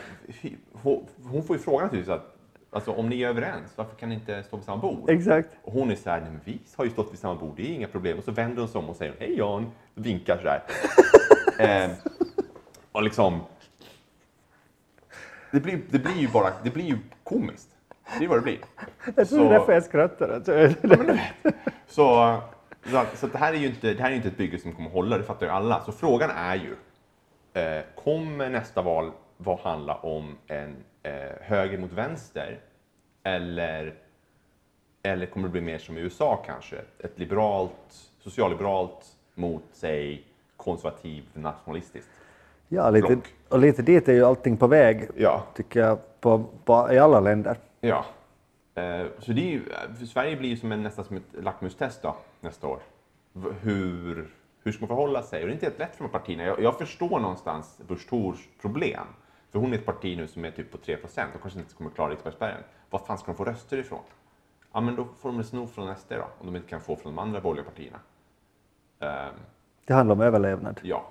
hon, hon får ju frågan naturligtvis att alltså, om ni är överens, varför kan ni inte stå vid samma bord? Exakt. Och hon är så här, nej men vi har ju stått vid samma bord, det är inga problem. Och så vänder hon sig om och säger, hej Jan, vinkar så här. eh, Och liksom... Det blir, det blir ju bara, det blir ju komiskt. Det är vad det blir. Jag tror det är därför jag skrattar. Alltså. Så, så, att- så att det här är ju inte, det här är inte ett bygge som kommer hålla, det fattar ju alla. Så frågan är ju, eh, kommer nästa val vad handla om en eh, höger mot vänster? Eller, eller kommer det bli mer som i USA kanske? Ett liberalt, socialliberalt mot, säg, konservativ nationalistiskt? Ja, lite, Block. och lite dit är ju allting på väg, Ja. tycker jag, på, på, i alla länder. Ja. Eh, så det är ju, för Sverige blir ju som en, nästan som ett lackmustest då, nästa år. Hur, hur ska man förhålla sig? Och det är inte helt lätt för de här partierna. Jag, jag förstår någonstans Busch Thors problem. För hon är ett parti nu som är typ på 3 procent. De kanske inte kommer klara riksdagsspärren. Var fan ska de få röster ifrån? Ja, men då får de sno från SD då, om de inte kan få från de andra borgerliga partierna. Ehm, Det handlar om överlevnad. ja.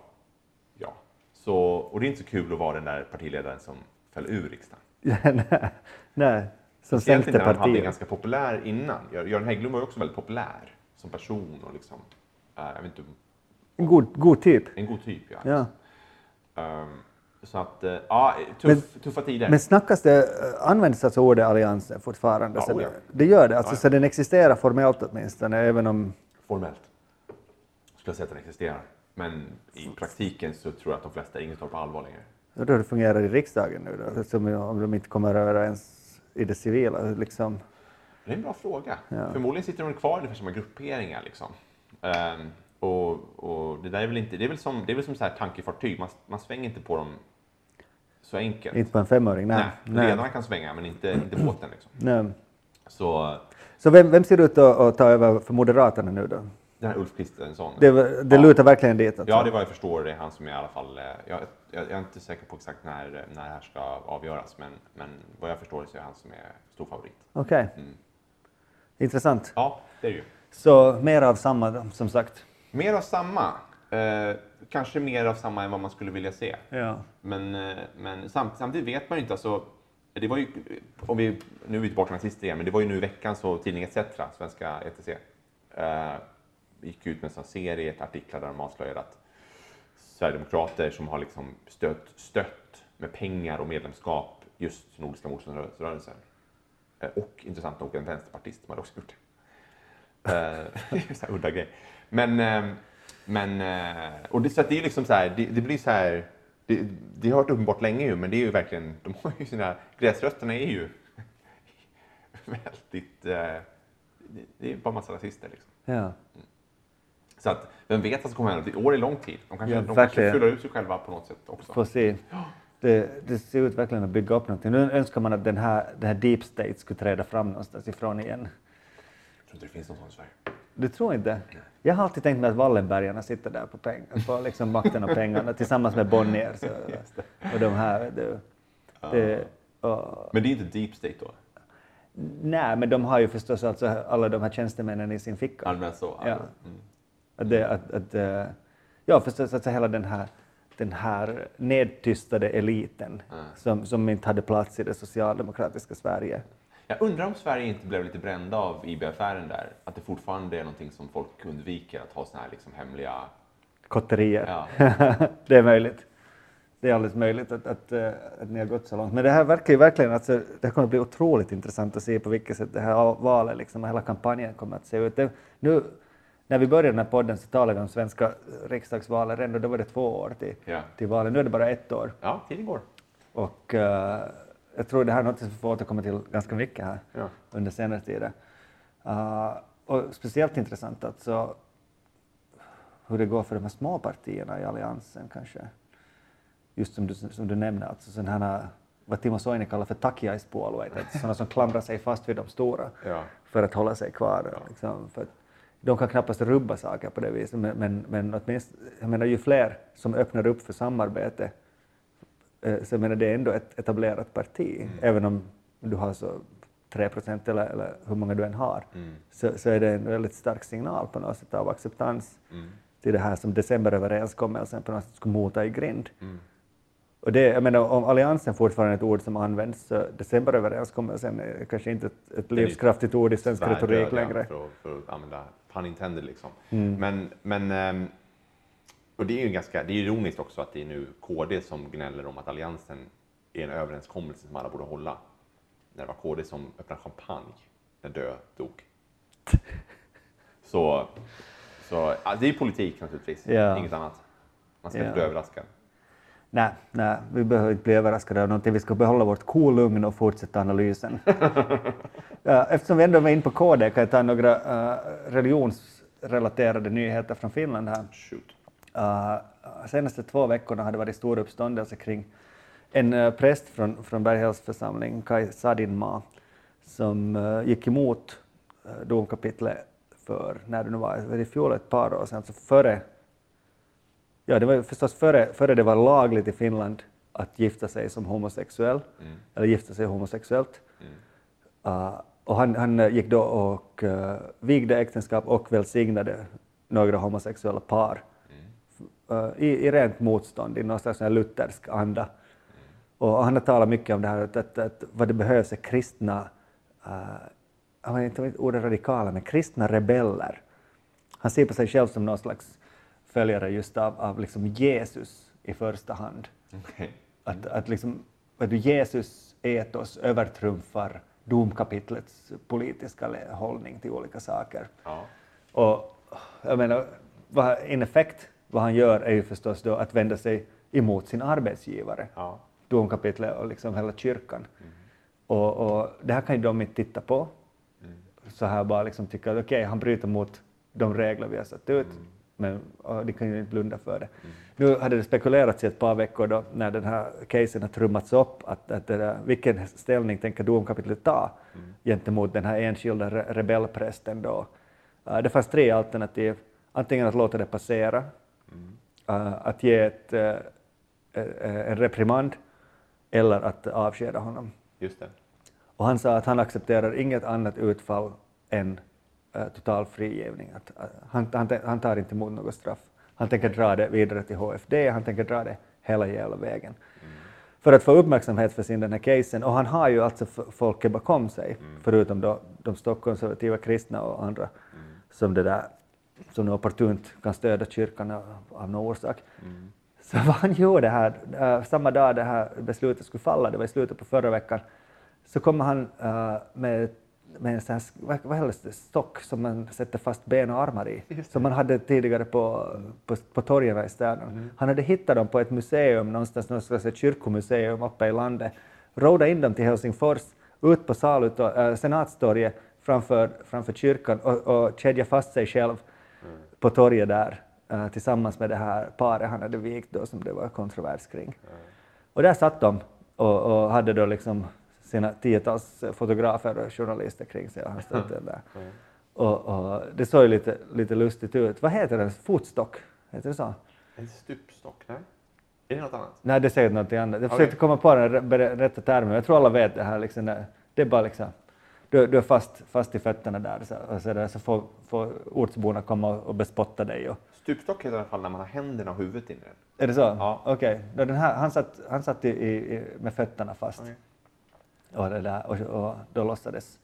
Ja. Så, och det är inte så kul att vara den där partiledaren som föll ur riksdagen. nej, nej, som sänkte när han hade partiet. ganska populär innan. Gör- Göran Hägglund var ju också väldigt populär som person och liksom, eh, jag vet inte, En god, god typ. en god typ. Ja. Ja. Ehm, så att, eh, ja, tuff, tuffa tider. Men snackas det, eh, används alltså ordet alliansen fortfarande? Ja, så ja. det, det gör det, alltså, Ja, ja. så den existerar formellt åtminstone, även om... Formellt skulle jag säga att den existerar. Men i praktiken så tror jag att de flesta ingen tar på allvar längre. Hur det fungerar i riksdagen nu då, som om de inte kommer överens i det civila. Liksom. Det är en bra fråga. Ja. Förmodligen sitter de kvar ungefär samma grupperingar. Liksom. Ehm, och, och det där är väl inte, det är väl som, det är väl som så här tankefartyg, man, man svänger inte på dem så enkelt. Inte på en femåring, nej. Nej, ledarna kan svänga men inte, inte båten. Liksom. nej. Så Så vem, vem ser ut att, att ta över för Moderaterna nu då? den här Ulf Kristersson. Det, det Ja. lutar verkligen dit. Alltså. Ja, det vad jag förstår. Det är han som är i alla fall... eh, Jag, jag, jag är inte säker på exakt när, när det här ska avgöras, men, men vad jag förstår så är han som är stor favorit. Okej. Mm. Intressant. Ja, det är det ju. Så mer av samma som sagt. Mer av samma. Eh, kanske mer av samma än vad man skulle vilja se. Ja. Men, eh, men samt, samtidigt vet man ju inte. Alltså, det var ju, om vi, nu är vi tillbaka nazister igen, men det var ju nu i veckan så tidningen ETC, svenska ETC, eh, gick ut med en serie artiklar där de avslöjade att Sverigedemokrater som har liksom stött, stött med pengar och medlemskap just Nordiska motståndsrörelsen. Eh, och intressant nog en vänsterpartist som hade också gjort det. Eh, udda grej. Men, eh, men eh, och det, så det är liksom så här, det, det blir så här, det, det har varit uppenbart länge ju, men det är ju verkligen, de har ju sina, gräsrötterna är ju väldigt, eh, det, är bara massa rasister liksom. ja. Så att, vem vet vad som kommer hända? År är lång tid. De kanske, Ja, de kanske fyller ut sig själva på något sätt också. Se. Det, det ser ut verkligen att bygga upp någonting. Nu önskar man att den här, den här deep state skulle träda fram någonstans ifrån igen. Jag tror inte det finns någon sån i Sverige. Du tror inte? Jag har alltid tänkt mig att Wallenbergarna sitter där på, peng, på liksom makten och pengarna tillsammans med Bonnier så, och de här. Du, det, och, Men det är inte deep state då? nej, men de har ju förstås alltså alla de här tjänstemännen i sin ficka. Allmänt så? Ja. Mm. Att det, att, att, eh, ja, förstås alltså hela den här, den här nedtystade eliten som, som inte hade plats i det socialdemokratiska Sverige. Jag undrar om Sverige inte blev lite brända av IB-affären där. Att det fortfarande är någonting som folk undviker, att ha såna här liksom hemliga... Kotterier. Ja. det är möjligt. Det är alldeles möjligt att, att, eh, att ni har gått så långt. Men det här verkar ju verkligen, alltså, det kommer att bli otroligt intressant att se på vilket sätt det här valet, liksom, hela kampanjen kommer att se ut. Det, nu, när vi började den här podden så talade vi om svenska riksdagsvalet och då var det två år till, Ja. till valet. Nu är det bara ett år. Ja, tiden går. Och eh, jag tror det här är något som vi får återkomma till ganska mycket här Ja. under senare tider. Uh, och speciellt intressant alltså hur det går för de här små partierna i alliansen kanske. Just som du, som du nämnde, alltså sådana här, vad Timo Soini kallar för takiaispuolueet, alltså sådana som klamrar sig fast vid de stora Ja. för att hålla sig kvar. Liksom, för de kan knappast rubba saker på det viset, men, men, men åtminstone, jag menar, ju fler som öppnar upp för samarbete Så jag menar, det är ändå ett etablerat parti, även om du har så 3 procent eller, eller hur många du än har, så, så är det en väldigt stark signal på något sätt av acceptans till det här som decemberöverenskommelsen på något sätt skulle mota i grind. Och det, jag menar, om alliansen fortfarande är ett ord som används, så decemberöverenskommelsen är kanske inte ett, ett livskraftigt ord i svensk retorik längre. För, att- för att använda pun intended liksom. Mm. Men, men, ehm, och det är ju ganska, det är ironiskt också att det är nu KD som gnäller om att Alliansen är en överenskommelse som alla borde hålla. När det var KD som öppnade champagne när Dö dog. Så, så ja, det är politik naturligtvis, Ja. inget annat. Man ska Ja. inte bli överraskad. Nej, nej, vi behöver inte bli överraskade av någonting. Vi ska behålla vårt cool-lugn och fortsätta analysen. Eftersom vi ändå var inne på KD kan jag ta några uh, religionsrelaterade nyheter från Finland här. Shoot. Uh, senaste två veckorna har det varit stor uppståndelse kring en uh, präst från, från Berghälls församling, Kai Sadinmaa, som uh, gick emot uh, domkapitlet för, när det nu var, var det i fjol ett par år sedan, alltså före, ja det var förstås före, före det var lagligt i Finland att gifta sig som homosexuell, eller gifta sig homosexuellt. Uh, och han, han gick då och uh, vigde äktenskap och välsignade några homosexuella par i, i rent motstånd, i någon slags luthersk anda. Och han har talat mycket om det här att, att, att vad det behövs är kristna, uh, jag vet inte om ordet radikala, men kristna rebeller. Han ser på sig själv som någon slags följare just av, av liksom Jesus i första hand. Okej. Att, att liksom, vet du, Jesus etos övertrumfar domkapitlets politiska hållning till olika saker. Ja. Och jag menar, vad, in effekt, vad han gör är ju förstås då att vända sig emot sin arbetsgivare, Ja. domkapitlet och liksom hela kyrkan. Och, och det här kan ju de inte titta på. Så här bara liksom tycka att okej, han bryter mot de regler vi har satt ut, men och de kan ju inte blunda för det. Nu hade det spekulerats i ett par veckor då, när den här casen har trummats upp, att, att där, vilken ställning tänker domkapitlet ta gentemot den här enskilda re rebellprästen då. Uh, det fanns tre alternativ. Antingen att låta det passera, att ge ett, uh, eh, en reprimand eller att avskeda honom. Just det. Och han sa att han accepterar inget annat utfall än total frigivning. Att, han, han, han tar inte emot något straff. Han tänker dra det vidare till HFD, han tänker dra det hela jävla vägen. För att få uppmärksamhet för sin den här casen. Och han har ju alltså folket bakom sig, förutom då de stockkonservativa kristna och andra som det där som nu opportunt kan stödja kyrkan av, någon orsak. Så vad han gjorde här, äh, samma dag det här beslutet skulle falla, det var i slutet på förra veckan, så kommer han äh, med, med en sån här, vad, vad det, stock som man sätter fast ben och armar i, som man hade tidigare på, på, på torgen i städerna. Han hade hittat dem på ett museum någonstans, någonstans ett kyrkomuseum uppe i landet, rådat in dem till Helsingfors, ut på salut, äh, Senatstorget framför, framför kyrkan och, och kedja fast sig själv på torget där eh, tillsammans med det här paret han hade vikt då som det var kontrovers kring. Och där satt de och, och hade då liksom sina tiotals fotografer och journalister kring sig och han stod där. Och, och det såg ju lite, lite lustigt ut. Vad heter den? Fotstock? Heter det så? En stupstock? Nej. Är det något annat? Nej, det säger något annat. Jag försökte komma på den rä- rätta termen. Jag tror alla vet det här. Liksom, det är bara liksom, du, du är fast, fast i fötterna där så, så, där, så får, får ortsborna komma och, och bespotta dig. Och, Stupstock heter i alla fall när man har händerna och huvudet inne i den. är det så? Ja. Okej. Den här, han satt, han satt i, i, med fötterna fast. Okej. Och, det där, och, och då låtsades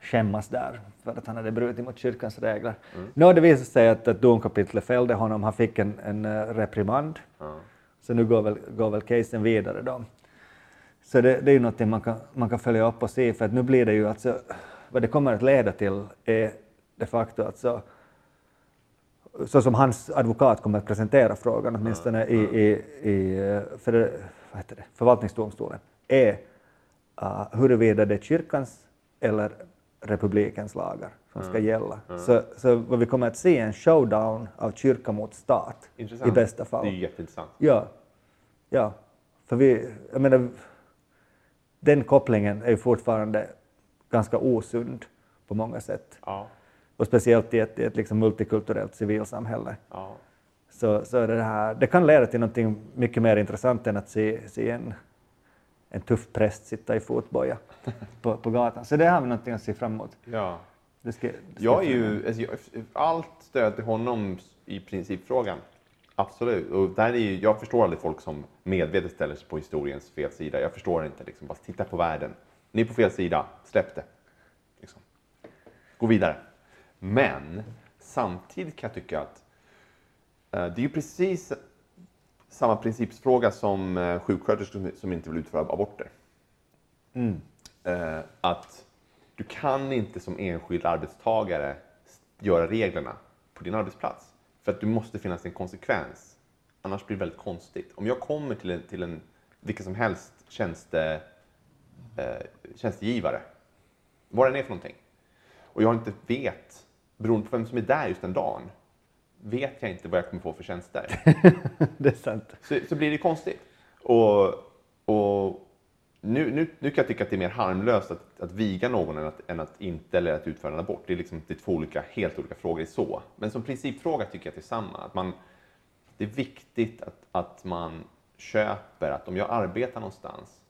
skämmas där för att han hade brutit mot kyrkans regler. Mm. Nå, det visade sig att, att domkapitlet fällde honom. Han fick en, en eh, reprimand. Ja. Så nu går väl, går väl casen vidare då. Så det, det är ju någonting man kan, man kan följa upp och se, för att nu blir det ju alltså, vad det kommer att leda till är de facto alltså, så som hans advokat kommer att presentera frågan, åtminstone i, i, i för, vad heter det, förvaltningsdomstolen, är uh, huruvida det är kyrkans eller republikens lagar som ska gälla. Så, så vad vi kommer att se är en showdown av kyrka mot stat Intressant. i bästa fall. Det är jätteintressant. Ja, ja. För vi, jag menar, den kopplingen är fortfarande ganska osund på många sätt. Ja. Och speciellt i ett, i ett liksom multikulturellt civilsamhälle. Ja. Så, så det, här, det kan leda till något mycket mer intressant än att se, se en, en tuff präst sitta i fotboja på, på gatan. Så det har vi någonting att se fram emot. ja. Det ska, det ska Jag är ju, alltså, allt stöd till honom i principfrågan. Absolut. Och där är ju, jag förstår aldrig folk som medvetet ställer sig på historiens fel sida. Jag förstår inte. Liksom, bara titta på världen. Ni är på fel sida. Släpp det. Liksom. Gå vidare. Men samtidigt kan jag tycka att Eh, Det är ju precis samma principfråga som eh, sjuksköterskor som inte vill utföra aborter. Eh, Att du kan inte som enskild arbetstagare göra reglerna på din arbetsplats. För att det måste finnas en konsekvens. Annars blir det väldigt konstigt. Om jag kommer till en, till en vilken som helst tjänste, eh, tjänstgivare, vad den är för någonting, och jag inte vet, beroende på vem som är där just den dagen, vet jag inte vad jag kommer få för tjänster. det är sant. så, så blir det konstigt. Och, och nu, nu, nu kan jag tycka att det är mer harmlöst att, att viga någon än att, än att inte eller att utföra en abort. Det är, liksom, det är två olika, helt olika frågor så. Men som principfråga tycker jag att det är samma. Att man, det är viktigt att, att man köper att om jag arbetar någonstans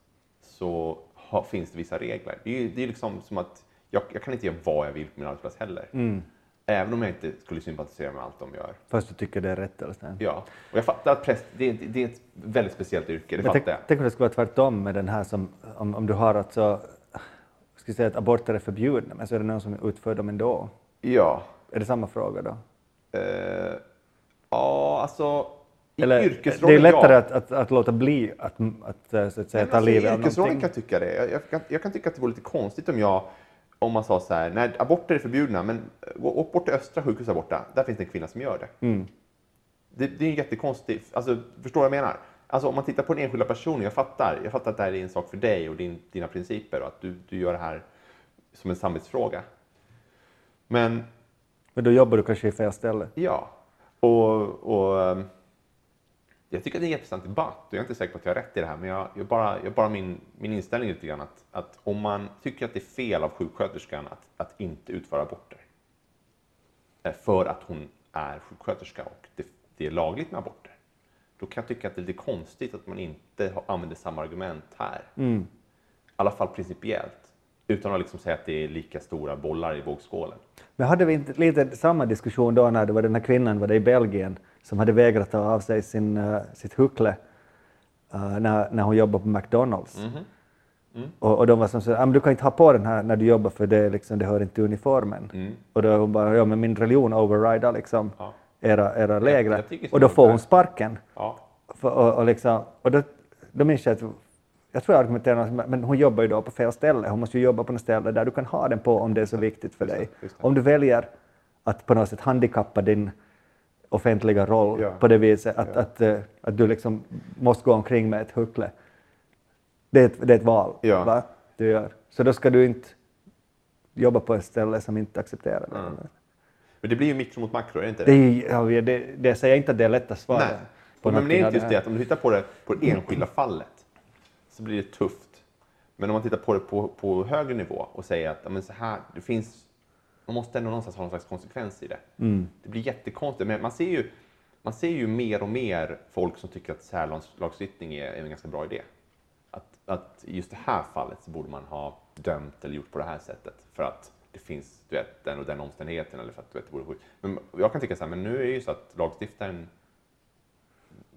så har, finns det vissa regler. Det är, det är liksom som att jag, jag kan inte göra vad jag vill på min arbetsplats heller. Mm. Även om jag inte skulle sympatisera med allt de gör. Fast du tycker det är rätt eller. Ja, och jag fattar att präst, det, det, det är ett väldigt speciellt yrke, det Men fattar jag. tänk om det skulle vara tvärtom med den här som, om, om du har alltså, ska säga att aborter är förbjudna, men så är det någon som utför dem ändå. Ja, Är det samma fråga då? eh, ja alltså i Eller, yrkesrollen, det är lättare ja. att, att, att låta bli att, att, eh, så att säga, Nej, ta alltså, livet I av yrkesrollen någonting. kan jag tycka det. Jag, jag, kan, jag kan tycka att det vore lite konstigt om jag om man sa så här, nej aborter är förbjudna, men åk bort till Östra sjukhuset där borta, där finns det en kvinna som gör det. Mm. Det, det är ju jättekonstigt, alltså förstår du vad jag menar? Alltså om man tittar på den enskilda personen, jag fattar, jag fattar att det här är en sak för dig och din, dina principer och att du, du gör det här som en samvetsfråga. Men Men då jobbar du kanske i fel ställe. Ja, och, och ehm, jag tycker att det är en jätteintressant debatt och jag är inte säker på att jag har rätt i det här, men jag, jag bara, jag bara min, min inställning lite grann att, att om man tycker att det är fel av sjuksköterskan att, att inte utföra aborter eh, för att hon är sjuksköterska och det, det är lagligt med aborter, då kan jag tycka att det är lite konstigt att man inte har- använder samma argument här. I alla fall principiellt, utan att liksom säga att det är lika stora bollar i vågskålen. Men hade vi inte lite samma diskussion då när det var den här kvinnan var det i Belgien som hade vägrat ta av sig sin, eh, sitt huckle eh, när, när hon jobbade på McDonalds. Och, och de var som så, ah, du kan inte ha på den här när du jobbar för det, liksom, det hör inte till uniformen. Och då hon bara, ja men min religion overrider liksom Ja. era, era lägre. och då får hon sparken. Ja, För, och, och, liksom, och då, då minns jag att jag tror jag argumenterade men- hon jobbar ju då på fel ställe. Hon måste ju jobba på något ställe där du kan ha den på om det är så viktigt för dig. Om du väljer att på något sätt handikappa din offentliga roll Ja. på det viset att, Ja. att, eh, att du liksom måste gå omkring med ett huckle. Det är ett, det är ett val Ja. va? du gör. Så då ska du inte jobba på ett ställe som inte accepterar det. Mm. Men det blir ju mikro mot makro, är det inte Det, det? det, det säger jag inte att det är lätt att svara Nej. på men det är inte just det att om du tittar på det på det enskilda fallet så blir det tufft. Men om man tittar på det på, på högre nivå och säger att men så här, det finns, man måste ändå någonstans ha någon slags konsekvens i det. Mm. Det blir jättekonstigt. Men man ser, ju, man ser ju mer och mer folk som tycker att särlagstiftning är, är en ganska bra idé. Att, att i just det här fallet så borde man ha dömt eller gjort på det här sättet för att det finns du vet, den och den omständigheten eller för att du vet, det vore sjukt. Men jag kan tycka så här, men nu är det ju så att lagstiftaren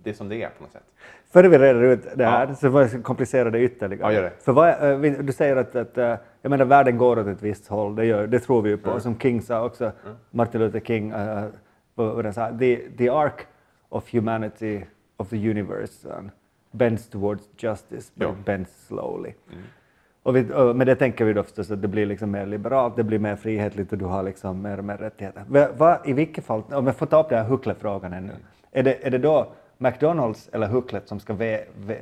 det är som det är på något sätt. Före vi reder ut det här Ja. så får jag komplicera det ytterligare. Ja, gör det. För vad, eh, du säger att, att eh, jag menar, världen går åt ett visst håll, det, gör, det tror vi ju på. Mm. Som King sa också, Martin Luther King, uh, vad den sa, the, the arc of humanity, of the universe, um, bends towards justice, but Ja. bends slowly. Mm. Och, vi, och med det tänker vi då förstås att det blir liksom mer liberalt, det blir mer frihetligt och du har liksom mer och mer rättigheter. Va, va, I vilket fall, om jag får ta upp den här hucklefrågan ännu, är det, är det då McDonalds eller hucklet som, ska vä, vä,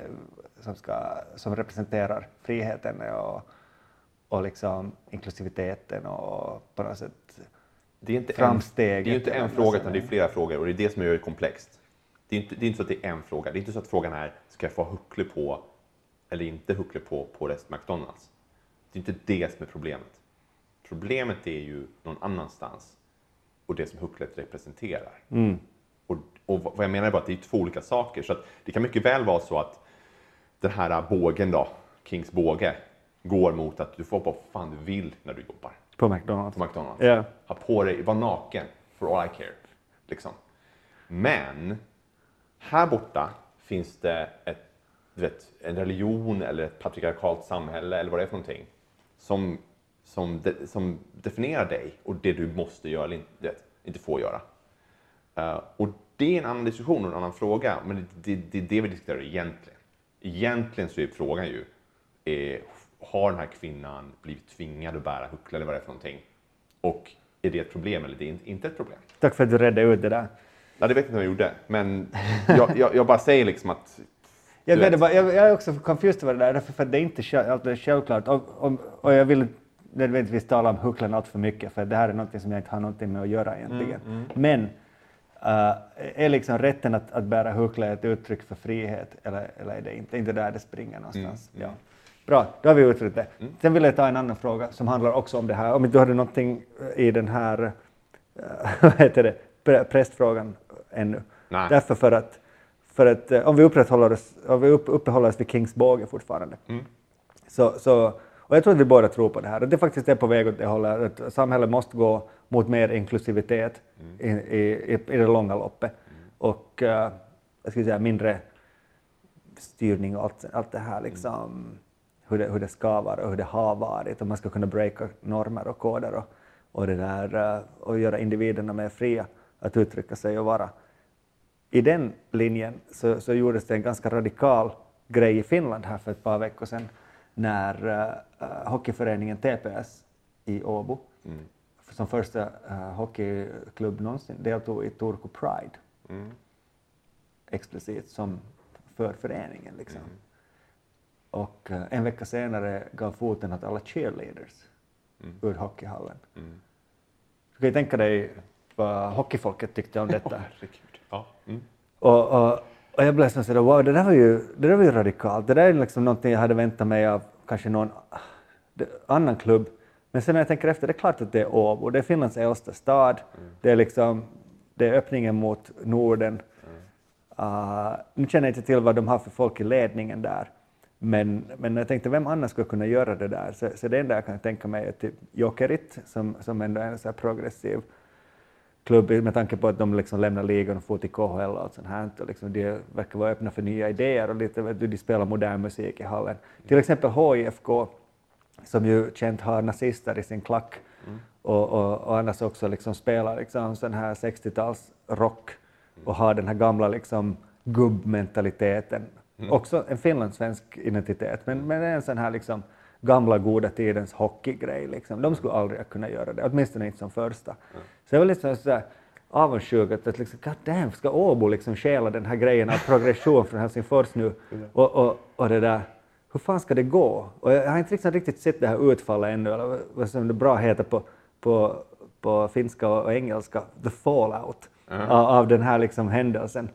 som, ska, som representerar friheten och, och liksom inklusiviteten och på något sätt Det är inte Framsteget En, det är inte en fråga utan det är flera frågor och det är det som gör det komplext. Det är inte, det är inte så att det är en fråga. Det är inte så att frågan är, ska jag få huckle på eller inte huckle på på rest McDonalds? Det är inte det som är problemet. Problemet är ju någon annanstans och det som hucklet representerar. Och, och vad jag menar är bara att det är två olika saker. Så det kan mycket väl vara så att den här bågen då, Kings båge, går mot att du får vad fan du vill när du jobbar på McDonalds. på McDonalds. Ja. Ha på dig, var naken, for all I care. Liksom. Men här borta finns det ett, du vet, en religion eller ett patriarkalt samhälle eller vad det är för någonting som, som, de, som definierar dig och det du måste göra eller inte, vet, inte får göra. Eh, och det är en annan diskussion och en annan fråga, men det, det, det är det vi diskuterar egentligen. Egentligen så är frågan ju, eh, har den här kvinnan blivit tvingad att bära huckla eller vad det är för någonting? Och är det ett problem eller det är inte ett problem? Tack för att du redde ut det där. Ja, det vet jag inte vad jag gjorde, men jag, jag, jag bara säger liksom att... Jag, vet, bara, jag, jag är också confused över det där, för att det är inte alltid självklart. Och, och, och jag vill nödvändigtvis tala om hucklan allt för mycket, för det här är någonting som jag inte har någonting med att göra egentligen. Men äh, är liksom rätten att, att bära huckla ett uttryck för frihet, eller, eller är det inte? inte där det springer någonstans. Ja. Bra, då har vi utrett det. Sen vill jag ta en annan fråga som handlar också om det här. Om du hade någonting i den här, äh, vad heter det, prästfrågan ännu. Nej. Därför för att, för att eh, om vi upprätthåller oss, om vi upp, uppehåller oss vid Kings båge fortfarande. Så, så, och jag tror att vi båda tror på det här. Och det faktiskt är på väg åt det hållet. Att samhället måste gå mot mer inklusivitet i, i, i, i det långa loppet. Och eh, jag skulle säga mindre styrning och allt, allt det här liksom. Hur det, hur det ska vara och hur det har varit. Och man ska kunna breaka normer och koder och, och, det där, eh, och göra individerna mer fria att uttrycka sig och vara i den linjen så, så gjordes det en ganska radikal grej i Finland här för ett par veckor sedan när uh, hockeyföreningen TPS i Åbo som första uh, hockeyklubb någonsin deltog i Turku Pride. Explicit som för föreningen. Liksom. Och uh, en vecka senare gav foten åt alla cheerleaders ur hockeyhallen. Du kan ju tänka dig vad hockeyfolket tyckte om detta. Herregud. Ja. Mm. Och, och, och jag blev som sådär, wow, det där var ju, det där var ju radikalt. Det där är liksom någonting jag hade väntat mig av kanske någon annan klubb. Men sen när jag tänker efter, det är klart att det är Åbo. Det är Finlands äldsta stad. Det, är liksom, det är öppningen mot Norden. Uh, nu känner jag inte till vad de har för folk i ledningen där. Men, men jag tänkte, vem annars skulle kunna göra det där? Så, så det enda jag kan tänka mig är typ Jokerit, som, som ändå är en så progressiv klubb med tanke på att de liksom lämnar ligan och får till KHL och sånt här. Och liksom de verkar vara öppna för nya idéer och lite, vet du, de spelar modern musik i hallen. Till exempel HIFK, som ju känt har nazister i sin klack och, och, och annars också liksom spelar liksom sån här 60-tals rock och har den här gamla liksom gubbmentaliteten. Också en finlandssvensk identitet, men, men en sån här liksom gamla goda tidens hockeygrej. Liksom. De skulle aldrig kunna göra det, åtminstone inte som första. Så jag var lite så här avundsjuk att, att liksom, God damn, ska Åbo liksom stjäla den här grejen av progression från Helsingfors nu? Och, och, och det där, hur fan ska det gå? Och jag har inte liksom riktigt sett det här utfallet ännu, eller vad- som det bra heter på, på, på finska och engelska, the fallout av, av den här liksom händelsen.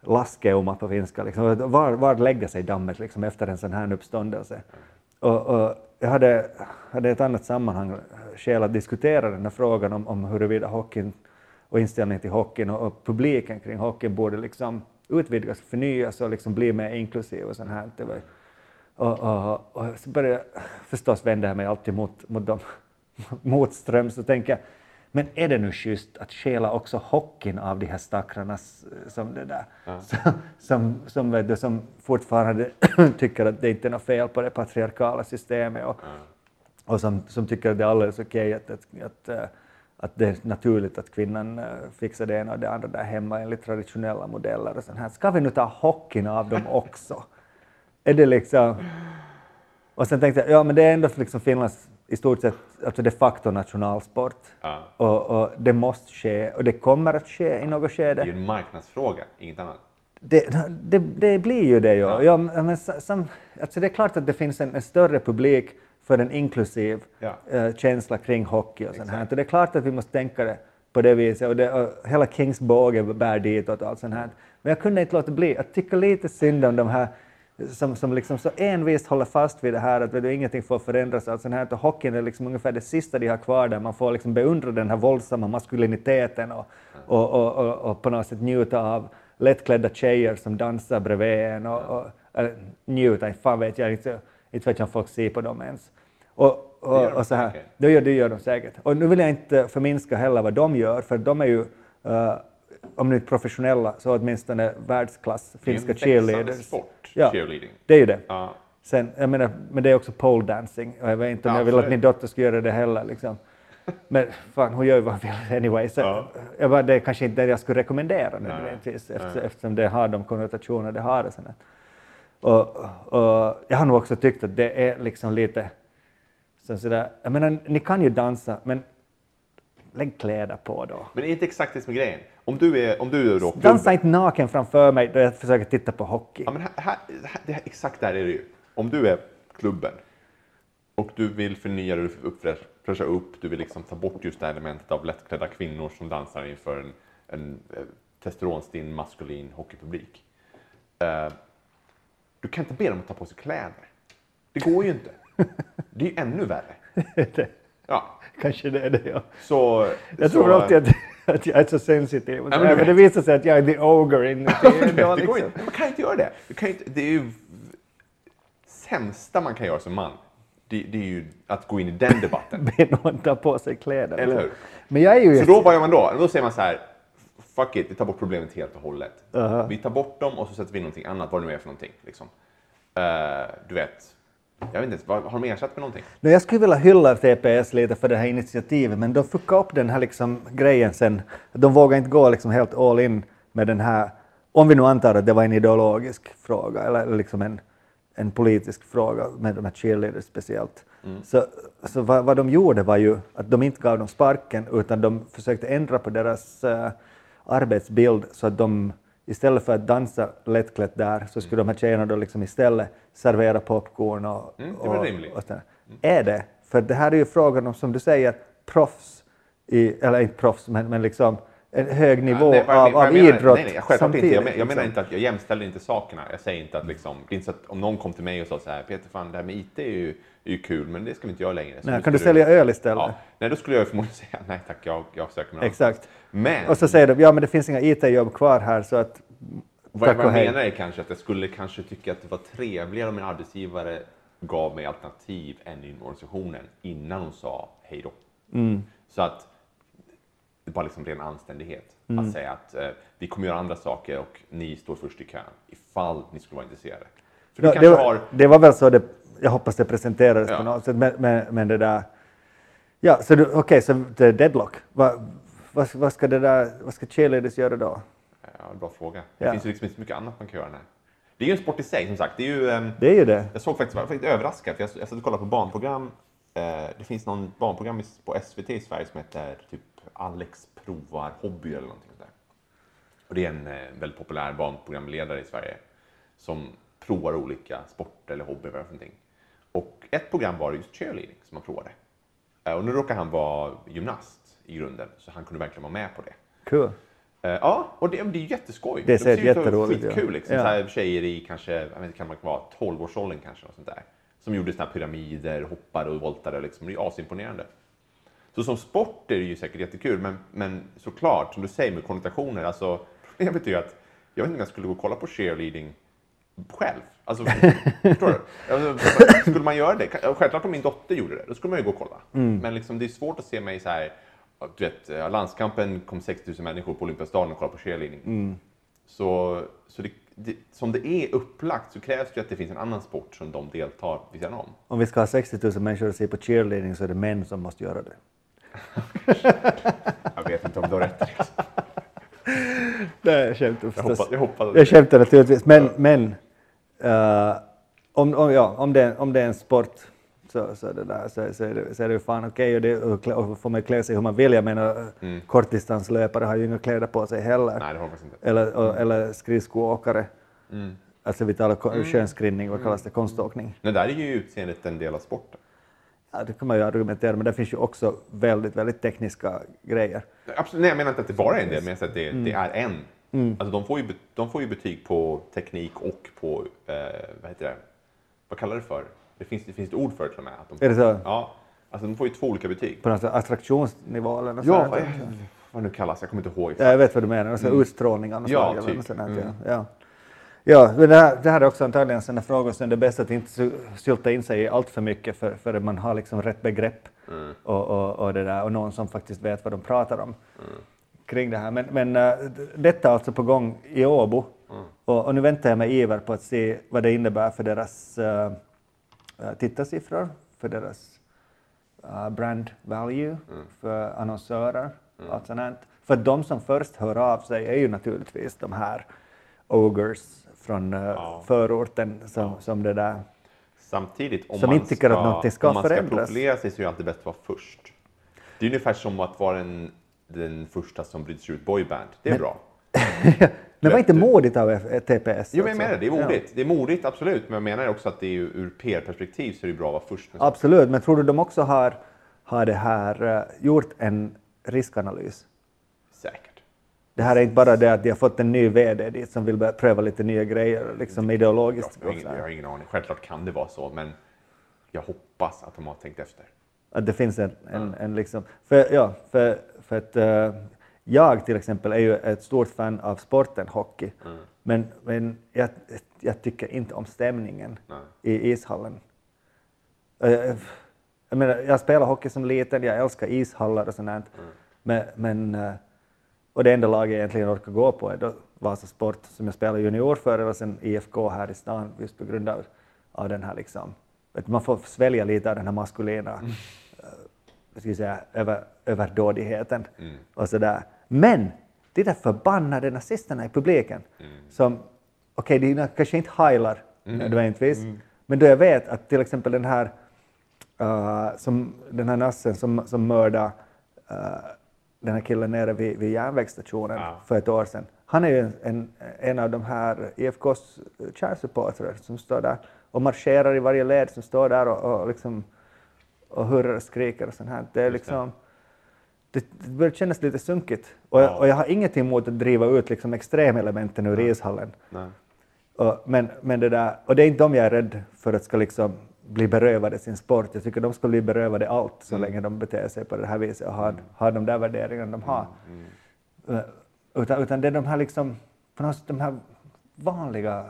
Laskeuma på finska. Liksom. Var, var lägger sig dammet liksom, efter en sån här uppståndelse? Och, och jag hade, hade ett annat sammanhang skäl att diskutera den här frågan om, om huruvida hockeyn och inställningen till hockeyn och, och publiken kring hockeyn borde liksom utvidgas, förnyas och liksom bli mer inklusiv och sånt här. Det var, och, och, och så började jag förstås vända jag mig alltid mot, mot dem motströms och tänker men är det nu schysst att stjäla också hockeyn av de här stackarna som det där, som, som, som, vet du, som fortfarande tycker att det inte är något fel på det patriarkala systemet och, och som, som tycker att det är alldeles okej att, att, att, eh, att det är naturligt att kvinnan eh, fixar det ena och det andra där hemma enligt traditionella modeller och sånt här. Ska vi nu ta hockeyn av dem också? Är det liksom... Och sen tänkte jag, ja men det är ändå liksom Finlands i stort sett alltså de facto nationalsport. Ja. Och, och det måste ske och det kommer att ske i något Det är skede. ju en marknadsfråga, inget annat. Det, det, det blir ju det ju. Ja. men, sa- sam, alltså det är klart att det finns en, en större publik för en inklusiv Ja. eh, känsla kring hockey och sånt här. Så det är klart att vi måste tänka det på det viset och, det, och hela Kings båge bär ditåt och allt sånt här. Men jag kunde inte låta bli att tycka lite synd om de här som, som liksom så envist håller fast vid det här att du, ingenting får förändras och allt sånt här. Och hockeyn är liksom ungefär det sista de har kvar där man får liksom beundra den här våldsamma maskuliniteten och, och, och, och, och på något sätt njuta av lättklädda tjejer som dansar bredvid en och, och eller, njuta, fan vet jag inte, inte vet jag om folk ser på dem ens. Och, och, och så här, det gör, det gör de säkert. Och nu vill jag inte förminska heller vad de gör, för de är ju, eh, om inte professionella, så åtminstone världsklass Det är finska en cheerleaders. sport, Ja. cheerleading. Det är ju det. Ja. Sen, jag menar, men det är också pole dancing och jag vet inte om Ja, jag vill att min dotter ska göra det heller. Liksom. Men fan, hon gör ju vad hon vill anyway. Så Ja. jag bara, det är kanske inte det jag skulle rekommendera nödvändigtvis, efter, Nej. eftersom det har de konnotationer det har. Och, sådär. och, och jag har nog också tyckt att det är liksom lite så sådär, jag menar, ni kan ju dansa, men lägg kläder på då. Men det är inte exakt det som är grejen. Om du är, om du är då Dansa inte naken framför mig då jag försöker titta på hockey. Ja, men här, här, här, exakt där är det ju. Om du är klubben och du vill förnya dig, fräscha upp, du vill liksom ta bort just det här elementet av lättklädda kvinnor som dansar inför en, en eh, testosteronstinn maskulin hockeypublik. Eh, du kan inte be dem att ta på sig kläder. Det går ju inte. Det är ju ännu värre. Ja, Kanske det är det, ja. så... Jag så, tror alltid att, att jag är så sensitiv. Och så, men men det visar sig att jag är the ogre inuti. det ändå, går liksom. inte. Man kan inte göra det. Du kan inte, det är ju sämsta man kan göra som man. Det, det är ju att gå in i den debatten. Be någon ta på sig kläder. Eller hur? Men jag är ju... Så då, vad gör man då? Då säger man så här, fuck it, vi tar bort problemet helt och hållet. Aha. Vi tar bort dem och så sätter vi in någonting annat, vad det nu är för någonting. Liksom. Eh, du vet, jag vet inte, vad, har de ersatt med någonting? Nej, jag skulle vilja hylla TPS lite för det här initiativet, men de fuckade upp den här liksom grejen sen. De vågar inte gå liksom helt all in med den här, om vi nu antar att det var en ideologisk fråga eller liksom en, en politisk fråga med de här cheerleaders speciellt. Så, så vad, vad de gjorde var ju att de inte gav dem sparken utan de försökte ändra på deras eh, arbetsbild så att de istället för att dansa lättklätt där så skulle de här tjejerna då liksom istället servera popcorn och, Mm, det var och, rimligt. och sådär. Är det? För det här är ju frågan om, som du säger, proffs, i, eller inte proffs, men, men liksom en hög nivå nej, vad jag av, av jag menar- idrott Nej, nej, självklart inte. Jag, men, jag menar liksom. inte att jag jämställer inte sakerna. Jag säger inte att liksom, det är inte så att om någon kom till mig och sa så här, Peter, fan det här med IT är ju, är ju kul, men det ska vi inte göra längre. Så Nej, kan du sälja öl istället? Ja, nej, då skulle jag förmodligen säga nej tack, jag, jag söker mig Exakt. Men Och så säger de, ja men det finns inga IT-jobb kvar här så att vad, jag menar är kanske att jag skulle kanske tycka att det var trevligare om en arbetsgivare gav mig alternativ än inom organisationen innan hon sa hej då. Mm. Så att det var liksom ren anständighet Mm. att säga att eh, vi kommer göra andra saker och ni står först i kön ifall ni skulle vara intresserade. För du Ja, det, var, har... det var väl så det, jag hoppas det presenterades Ja. på något sätt, men, men, men det där... Ja, så du- okej, så det är deadlock. Vad, vad, vad ska det där, vad ska cheerleaders göra då? Ja, bra fråga. Det Ja. finns ju liksom inte så mycket annat man kan göra. Nej. Det är ju en sport i sig som sagt. Det är ju, ehm, Det är ju det. Jag såg faktiskt, jag var faktiskt överraskad, för jag, jag satt och kollade på barnprogram. Eh, det finns någon barnprogram på SVT i Sverige som heter typ Alex provar hobby eller någonting sånt där. Och det är en eh, väldigt populär barnprogramledare i Sverige som provar olika sporter eller hobbyer. Eller någonting. Och ett program var just cheerleading som han provade. Eh, och nu råkar han vara gymnast i grunden, så han kunde verkligen vara med på det. Kul. Eh, Ja, och det, det är jätteskoj. Det De ser vara jätteroligt ut. Skitkul liksom. Ja. Så här tjejer i kanske, jag vet kan man vara 12-årsåldern kanske. Och sånt där, som gjorde såna här pyramider, hoppade och voltade. Liksom. Det är asimponerande. Så som sport är det ju säkert jättekul, men, men såklart, som du säger med konnotationer, alltså, problemet är ju att jag vet inte om jag skulle gå och kolla på cheerleading själv. Alltså, förstår du? Alltså, skulle man göra det? Självklart om min dotter gjorde det, då skulle man ju gå och kolla. Mm. Men liksom, det är svårt att se mig så här, du vet, eh, landskampen kom 60 000 människor på Olympiastaden och kollade på cheerleading. Mm. Så, så det, det, som det är upplagt så krävs det att det finns en annan sport som de deltar vid sidan om. Om vi ska ha 60 000 människor att se på cheerleading så är det män som måste göra det. Jag vet inte om du har rätt. Det är skämt Jag förstås. hoppas, jag hoppas Jag skämtar naturligtvis, men, men eh, om, om, ja, om, det, om det är en sport så, så, det där, så, så, är, det, så är det ju fan okej och, det, och, klä- och får man klä sig hur man vill. Jag menar, Mm. kortdistanslöpare har ju inga kläder på sig heller. Nej, det hoppas inte. Eller, och, eller skridskoåkare. Mm. Alltså vi talar ko- könsskrinning, vad kallas det, konståkning. Men där är ju utseendet en del av sporten. Ja, det kan man ju argumentera, men det finns ju också väldigt, väldigt tekniska grejer. Absolut, nej, jag menar inte att det bara är en del, men jag säger att det, Mm. det är en. Alltså, de, får ju, de får ju betyg på teknik och på, eh, vad heter det, vad kallar det för? Det finns, det finns ett ord för det till och med. Att de, Är det så? Ja, alltså de får ju två olika betyg. På något attraktionsnivå eller något Ja, sånt vad, där. vad det nu kallas, jag kommer inte ihåg. Ja, jag vet vad du menar, alltså utstrålning av något Ja, slag typ. något sånt Mm. ja. ja. Ja, det här, det här är också antagligen sådana frågor som det är bäst att inte sy- sylta in sig i allt för mycket för, för man har liksom rätt begrepp Mm. och, och, och, det där, och någon som faktiskt vet vad de pratar om Mm. Kring det här. Men, men äh, detta är alltså på gång i Åbo Mm. och, och nu väntar jag med iver på att se vad det innebär för deras äh, äh, tittarsiffror, för deras uh, brand value Mm. för annonsörer. Allt sånt. här. För de som först hör av sig är ju naturligtvis de här ogres från uh, Ja. förorten som, som det där. Samtidigt, om Som man inte tycker att någonting ska om man ska förändras. profilera sig så är det alltid bäst att vara först. Det är ungefär som att vara den, den första som bryter sig ut boyband. Det är Men- bra. Men var inte modigt av F- TPS? Jo, men jag menar det. Det är Ja. modigt. Det är modigt, absolut. Men jag menar också att det är ur PR-perspektiv så är det bra att vara först. Absolut, men tror du de också har, har det här, eh, gjort en riskanalys? Säkert. Det här är inte bara det att de har fått en ny VD dit som vill börja pröva lite nya grejer, liksom ideologiskt. Jag har, ingen, jag har ingen aning. Självklart kan det vara så, men jag hoppas att de har tänkt efter. Att det finns en, en, en liksom... För, ja, för, för att eh, jag till exempel är ju ett stort fan av sporten hockey, Mm. men, men jag, jag tycker inte om stämningen Nej. i ishallen. Eh, jag, menar, jag spelade hockey som liten, jag älskar ishallar och sånt. Mm. Men, men, eh, och det enda laget jag egentligen orkar gå på är då Vasa Sport som jag spelade junior för och sen IFK här i stan just på grund av, av den här liksom, du, man får svälja lite av den här maskulina Mm. Eh, vad ska säga, över, överdådigheten Mm. och sådär. Men de där förbannade nazisterna i publiken Mm. som, okej, de kanske inte heilar Mm. nödvändigtvis, men då jag vet att till exempel den här, eh, som, den här nassen som, som mördade eh, den här killen nere vid, vid järnvägsstationen Ja. för ett år sedan. Han är ju en, en, en av de här IFKs kärnsupportrar som står där och marscherar i varje led som står där och, och, liksom, och hurrar och skriker och sånt här. Det är liksom, det, det börjar kännas lite sunkigt. Och, jag, Ja. och jag har ingenting emot att driva ut liksom extremelementen ur ishallen. Nej. Och, men, men det där, och det är inte de jag är rädd för att ska liksom bli berövade sin sport. Jag tycker de ska bli berövade allt så Mm. länge de beter sig på det här viset och har, har de där värderingarna de har. Mm. Eh, Utan, utan det är de här liksom, på något sätt de här vanliga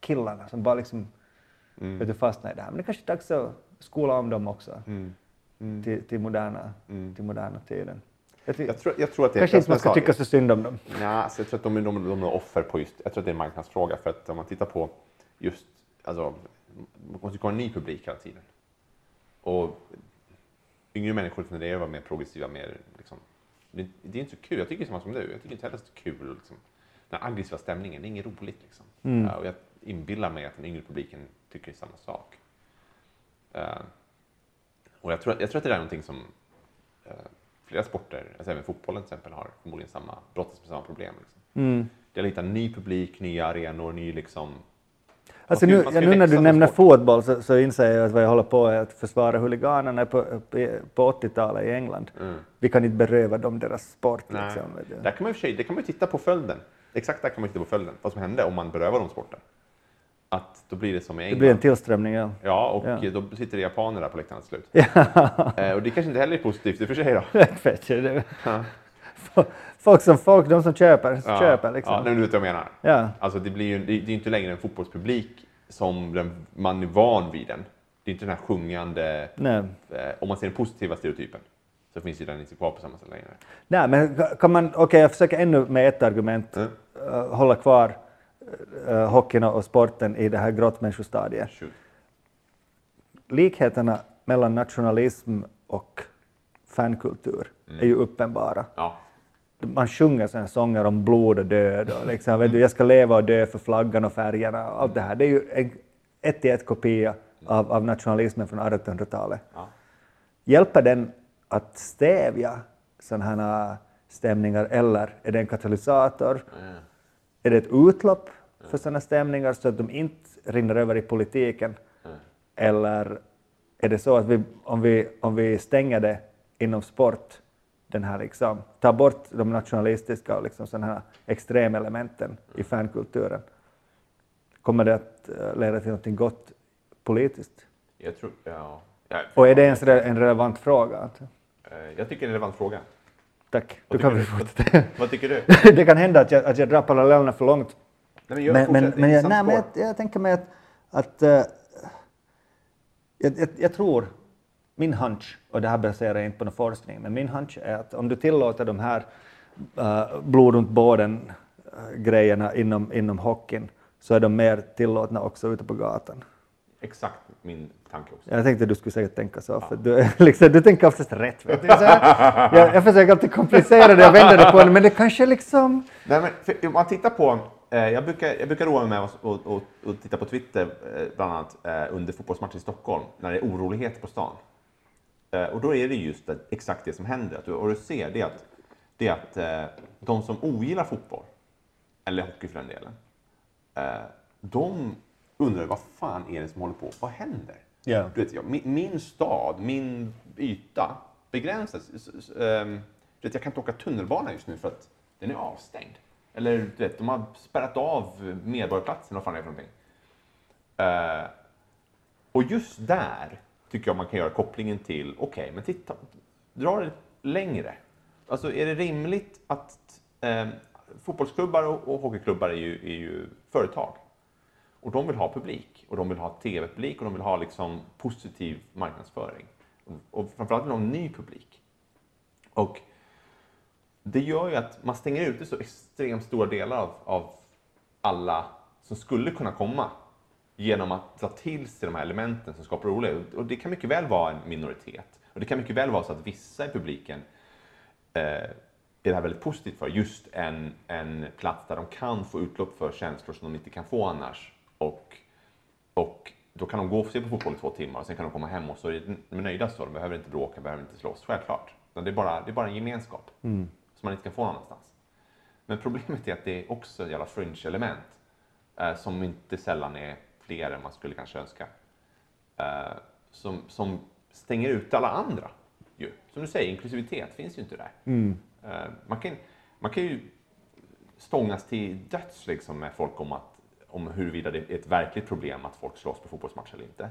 killarna som bara liksom Mm. vet du, fastnar i det här. Men det kanske är dags att skola om dem också Mm. till, till, moderna, till moderna tiden. Jag, tror, jag tror att det kanske inte man ska tycka så synd om dem. Nej, alltså jag tror att de, de, de är offer på just, jag tror att det är en marknadsfråga. För att om man tittar på just, alltså, man måste komma en ny publik hela tiden. Och yngre människor tenderar att vara mer progressiva, mer liksom, det, det är inte så kul. Jag tycker samma som du. Jag tycker inte heller så kul. Liksom. Den aggressiva stämningen, det är inget roligt. Liksom. Mm. Ja, och jag inbillar mig att den yngre publiken tycker samma sak. Eh, och jag tror, att- jag tror att det är någonting som eh, flera sporter, alltså även fotbollen till exempel, har förmodligen samma, brottas med samma problem. Liksom. Mm. Det är lite ny publik, nya arenor, ny liksom... Alltså nu, ja, nu när du nämner sport. fotboll så, så inser jag att vad jag håller på är att försvara huliganerna på, på, på 80-talet i England. Mm. Vi kan inte beröva dem deras sport. Nej. Liksom. Där kan man det kan man ju titta på följden. Exakt där kan man titta på följden. Vad som hände om man berövar dem sporten. Att då blir det som i Det England. blir en tillströmning, ja. Ja, och Ja. då sitter det japaner där på läktaren till slut. Eh, och det kanske inte heller är positivt i och för sig då. Det- Ja. folk som folk, de som köper, Ja. köper liksom. Ja, nej, du vet vad jag menar. Ja. Alltså det, blir ju, det, det är inte längre en fotbollspublik som den, man är van vid den. Det är inte den här sjungande, Nej. eh, om man ser den positiva stereotypen, så finns ju den inte kvar på samma sätt längre. Nej, men kan man, okej, jag försöker ännu med ett argument Mm. eh, hålla kvar uh, hockeyn och sporten i det här grottmänniskostadiet. Likheterna mellan nationalism och fankultur Mm. är ju uppenbara. Ja. Man sjunger såna sånger om blod och död och liksom, vet du, jag ska leva och dö för flaggan och färgerna och allt det här. Det är ju en ett i ett kopia av, av nationalismen från 1800-talet. Ja. Hjälper den att stävja sådana här stämningar eller är det en katalysator? Är det ett utlopp för sådana stämningar så att de inte rinner över i politiken? Eller är det så att vi, om, vi, om vi stänger det inom sport, den här liksom, tar bort de nationalistiska och liksom sådana här extremelementen i fankulturen, kommer det att eh, leda till något gott politiskt? Jag tror, ja. ja Och är det ens en relevant fråga? Eh, Jag tycker det är en relevant fråga. Tack. Vad Du kan du? fortsätta. Vad tycker du? det kan hända att jag, att jag drar parallellerna för långt. Nej, men jag Men, men, jag, nej, men jag, jag tänker mig att, att eh, jag, jag, tror, min hunch, och det här baserar jag inte på någon forskning, men min hunch är att om du tillåter de här uh, blod runt båden uh, grejerna inom, inom hockeyn så är de mer tillåtna också ute på gatan. Exakt min tanke också. Jag tänkte att du skulle säkert tänka så, för du, liksom, du tänker oftast rätt. Vet du? Så jag, jag, jag försöker alltid komplicera det och vända det på det, men det kanske liksom... Nej, men för, om man tittar på, eh, jag, brukar, jag brukar roa mig med att och, och, och titta på Twitter eh, bland annat eh, under fotbollsmatcher i Stockholm när det är oroligheter på stan. Eh, och då är det just det, exakt det som händer. Att du, och du ser det att, det att eh, de som ogillar fotboll, eller hockey för den delen, eh, de undrar vad fan är det som håller på, vad händer? Ja. Du vet, jag, min, min stad, min yta begränsas. Ehm, Du vet, jag kan inte åka tunnelbana just nu för att den är avstängd. Eller du vet, de har spärrat av Medborgarplatsen, vad fan är det för någonting. Eh, och just där tycker jag man kan göra kopplingen till, okej, men titta, dra det längre. Alltså är det rimligt att eh, fotbollsklubbar och, och hockeyklubbar är ju, är ju företag. Och de vill ha publik och de vill ha tv-publik och de vill ha liksom positiv marknadsföring. Och, framförallt vill de ha ny publik. Och det gör ju att man stänger ute så extremt stora delar av, av alla som skulle kunna komma genom att dra till sig de här elementen som skapar oro. Och det kan mycket väl vara en minoritet. Och det kan mycket väl vara så att vissa i publiken eh, är det här väldigt positivt för. Just en, en plats där de kan få utlopp för känslor som de inte kan få annars. Och, och då kan de gå och se på fotboll i två timmar och sen kan de komma hem och så är de nöjda så. De behöver inte bråka, behöver inte slåss. Självklart. Det är bara, det är bara en gemenskap som man inte kan få någon annanstans. Men problemet är att det är också ett jävla fringe-element eh, som inte sällan är fler än man skulle kanske önska. Eh, som, som stänger ut alla andra. Ju. Som du säger, inklusivitet finns ju inte där. Eh, man, kan, man kan ju stångas till döds liksom, med folk om, att, om huruvida det är ett verkligt problem att folk slåss på fotbollsmatcher eller inte.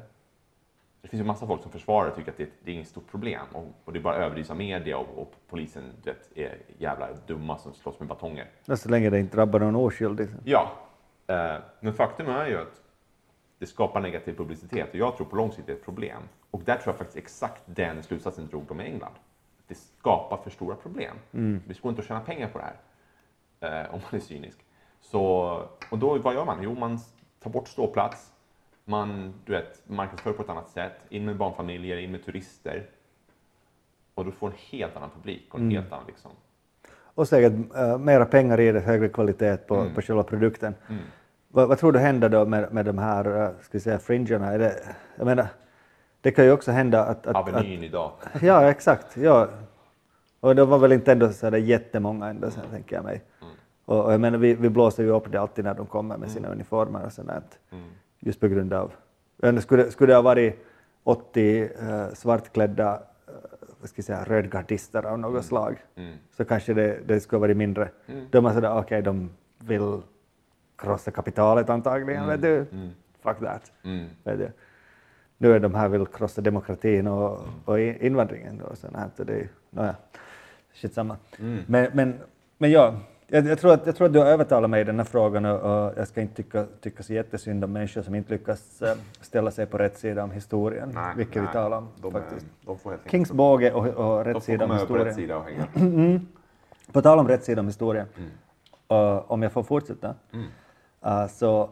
Det finns ju massa folk som försvarar och tycker att det, det är inget stort problem och, och det är bara överdrivs av media och, och polisen vet, är jävla dumma som slåss med batonger. Så länge det inte drabbar någon oskyldig. Ja, eh, men faktum är ju att det skapar negativ publicitet och jag tror på lång sikt det är ett problem. Och där tror jag faktiskt exakt den slutsatsen drog de i England. Det skapar för stora problem. Det går inte att tjäna pengar på det här, eh, om man är cynisk. Så, och då, vad gör man? Jo, man tar bort ståplats, man du vet, marknadsför på ett annat sätt, in med barnfamiljer, in med turister. Och du får en helt annan publik och en helt annan liksom, Och säkert uh, mera pengar i det, högre kvalitet på, på själva produkten. Vad, vad tror du händer då med, med de här uh, ska säga, fringerna? Är det, jag menar, det kan ju också hända att... att, att Avenyn idag. ja, exakt. Ja. Och det var väl inte ändå så där jättemånga ändå, sen, tänker jag mig. Och, och jag menar, vi, vi blåser ju upp det alltid när de kommer med sina uniformer och sånt. Just på grund av... Skulle, skulle det ha varit 80 uh, svartklädda uh, vad ska jag säga, rödgardister av något slag så kanske det, det skulle ha varit mindre. Då är man sådär, okej, de vill krossa kapitalet antagligen, vet du. Fuck that. Vet du. Nu är de här vill krossa demokratin och, och invandringen och sånt här. Så det är, nåja, shit samma. Men, men, men ja, jag, jag, tror att, jag tror att du har övertalat mig i den här frågan och, jag ska inte tycka, tycka så jättesynd om människor som inte lyckas eh, ställa sig på rätt sida om historien, Nej, vilket vi nej. talar om De, faktiskt. Är, de får Kings båge och, och rätt sida om historien. rätt sida och hänga. På tal om rätt sida om historien, Mm. uh, om jag får fortsätta, uh, så,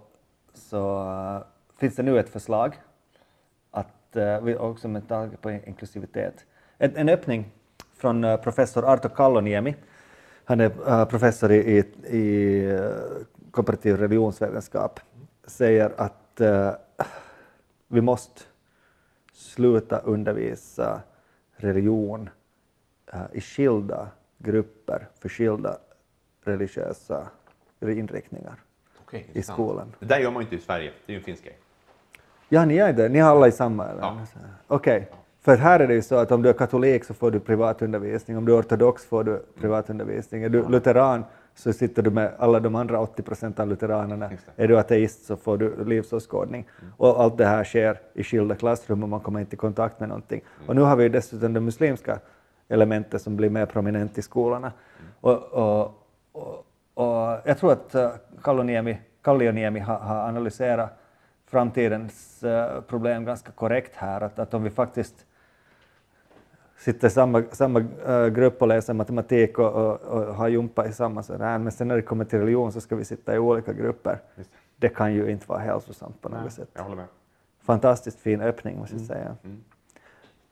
så uh, finns det nu ett förslag att, uh, vi- också med tanke på inklusivitet, en, en öppning från uh, professor Arto Kalloniemi. Han är uh, professor i, i, uh, komparativ religionsvetenskap, säger att uh, vi måste sluta undervisa religion eh, i skilda grupper för skilda religiösa inriktningar Okej, i skolan. Det där gör man inte i Sverige. Det är ju en finsk grej. Ja, ni är det. Ni har alla i samma? Eller? Ja. Okej. För här är det ju så att om du är katolik så får du privatundervisning, om du är ortodox får du privatundervisning. Är du lutheran så sitter du med alla de andra 80 procent av lutheranerna. Är du ateist så får du livsåskådning. Och allt det här sker i skilda klassrum och man kommer inte i kontakt med någonting. Och nu har vi ju dessutom det muslimska elementet som blir mer prominent i skolorna. Och, och, och, och jag tror att uh, Kalloniemi, Kallioniemi har, har analyserat framtidens eh, problem ganska korrekt här. Att, att om vi faktiskt sitter i samma, samma eh, grupp och läser matematik och, och, och har jumpa i samma sådär, men sen när det kommer till religion så ska vi sitta i olika grupper. Just det. Kan ju inte vara hälsosamt på något Nej, sätt. Jag håller med. fantastiskt fin öppning måste Mm. jag säga.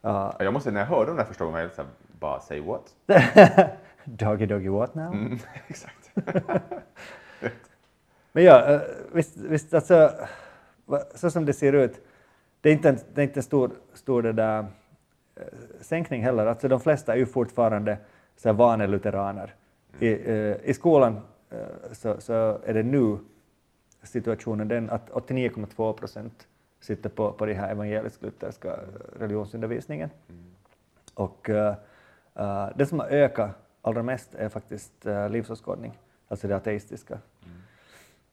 Ja, Jag måste, när jag hörde om det här första gången, jag här, bara say what? Doggy doggy what now? Mm, exakt. Men ja, eh, visst, visst alltså, så som det ser ut, det är inte en, det är inte en stor, stor det där, sänkning heller. Alltså de flesta är ju fortfarande så här vanelutheraner. I, eh, I skolan eh, så, så är det nu situationen den att 89,2 procent sitter på, på den här evangelisk-lutherska religionsundervisningen. Och uh, uh, det som har ökat allra mest är faktiskt livsåskådning, alltså det ateistiska.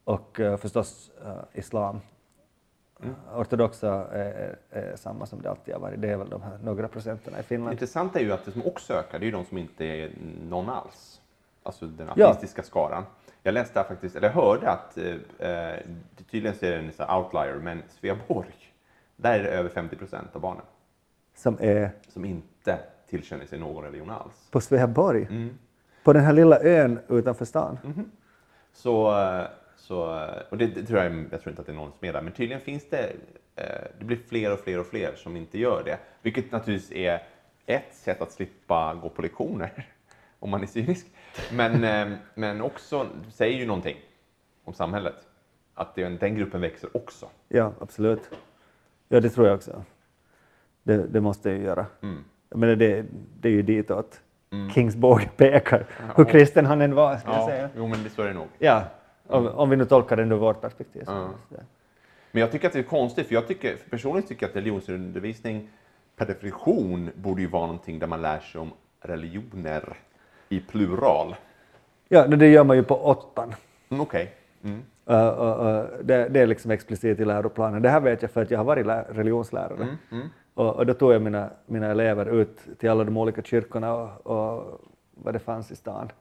Och uh, förstås uh, islam. Ortodoxa är, är, samma som det alltid har varit. Det är väl de här några procenten i Finland. intressanta är ju att det som också ökar, det är ju de som inte är någon alls. Alltså den Ja. ateistiska skaran. Jag läste faktiskt, eller hörde att, eh, eh, tydligen så är det en här outlier, men Sveaborg, där är det över 50 procent av barnen Som är som inte tillkänner sig någon religion alls. på Sveaborg. Mm. På den här lilla ön utanför stan. Så, eh, så, eh, och det, det tror jag, jag tror inte att det är någon som är där, men tydligen finns det, eh, det blir fler och fler och fler som inte gör det. Vilket naturligtvis är ett sätt att slippa gå på lektioner, om man är cynisk. Men, eh, men också säger ju någonting om samhället. Att det, den gruppen växer också. Ja, absolut. Ja, det tror jag också. Det, det måste jag ju göra. Mm. Jag menar, det, det är ju ditåt Kings båge pekar, hur kristen han än var, skulle jag säga. jo men det så är det nog. Ja, om, om vi nu tolkar det ur vårt perspektiv. Ja. Men jag tycker att det är konstigt, för jag tycker, personligen tycker jag att religionsundervisning per definition borde ju vara någonting där man lär sig om religioner i plural. Ja, det gör man ju på åttan. Mm, Okej. Mm. Uh, uh, uh, det, det är liksom explicit i läroplanen. Det här vet jag för att jag har varit lä- religionslärare. Och, och då tog jag mina, mina elever ut till alla de olika kyrkorna och, och vad det fanns i stan.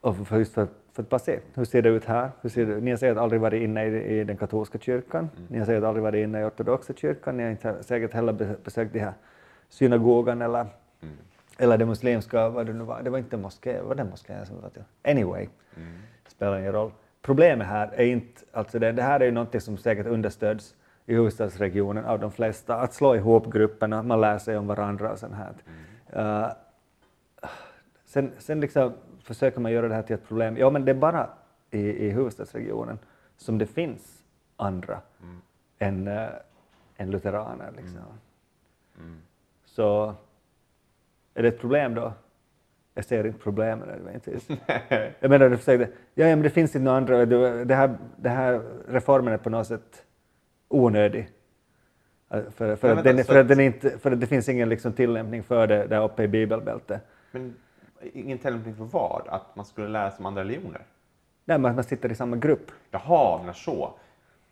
Och för, just för, för att bara se, hur ser det ut här? Hur ser det, ni har säkert aldrig varit inne i, i den katolska kyrkan, ni har säkert aldrig varit inne i ortodoxa kyrkan, ni har inte säkert heller be- besökt de här synagogan eller, eller det muslimska, vad det nu var, det var inte moské, var det en moské som var till? Anyway, spelar ingen roll. Problemet här är inte, alltså det, det här är ju någonting som säkert understöds i huvudstadsregionen av de flesta, att slå ihop grupperna, man lär sig om varandra och sånt här. Uh, sen, sen liksom försöker man göra det här till ett problem. Ja, men det är bara i, i huvudstadsregionen som det finns andra än, uh, än lutheraner. Liksom. Så är det ett problem då? Jag ser inte problemen nödvändigtvis. jag menar, du säger, ja, ja, men det finns inte några andra, det här, det här reformen är på något sätt onödig. Uh, För, för, att den, så för, att- den inte, för att det finns ingen liksom tillämpning för det där uppe i bibelbältet. Men ingen tillämpning för vad? Att man skulle lära sig om andra religioner? Nej, men att man sitter i samma grupp. Jaha, men så.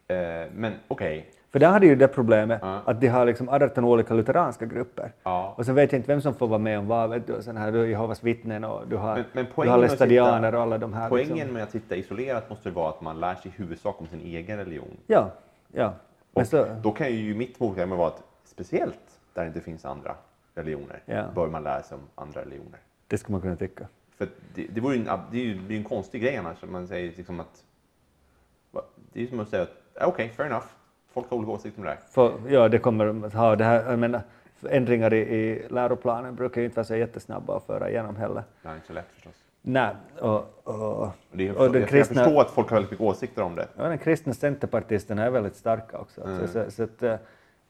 Eh, men okej. För där hade ju det problemet Ja. att de har liksom 18 olika lutheranska grupper. Ja. Och så vet jag inte vem som får vara med om vad. Vet du, sån här, du har Jehovas vittnen och du har, Men, men du har lestadianer sitta- och alla de här. poängen liksom. med att sitta isolerat måste vara att man lär sig i huvudsak om sin egen religion. Ja, ja. Och så, Då kan ju mitt motargument vara att speciellt där det inte finns andra religioner Ja. bör man lära sig om andra religioner. Det skulle man kunna tycka. För det, det, vore en, det är ju är en konstig grej annars. Man säger liksom att... Det är ju som att säga att "Ah, okej, fair enough. Folk har olika åsikter om det här. För, ja, det kommer att ha det här, jag menar, ändringar i, i läroplanen brukar ju inte vara så jättesnabba att föra igenom heller. Är inte så lätt förstås. Nej, och, och, Och det är, och den jag, kristna, jag förstår att folk har väldigt mycket åsikter om det. ja, den kristna centerpartisterna är väldigt starka också. Mm. Så, så, så att, eh,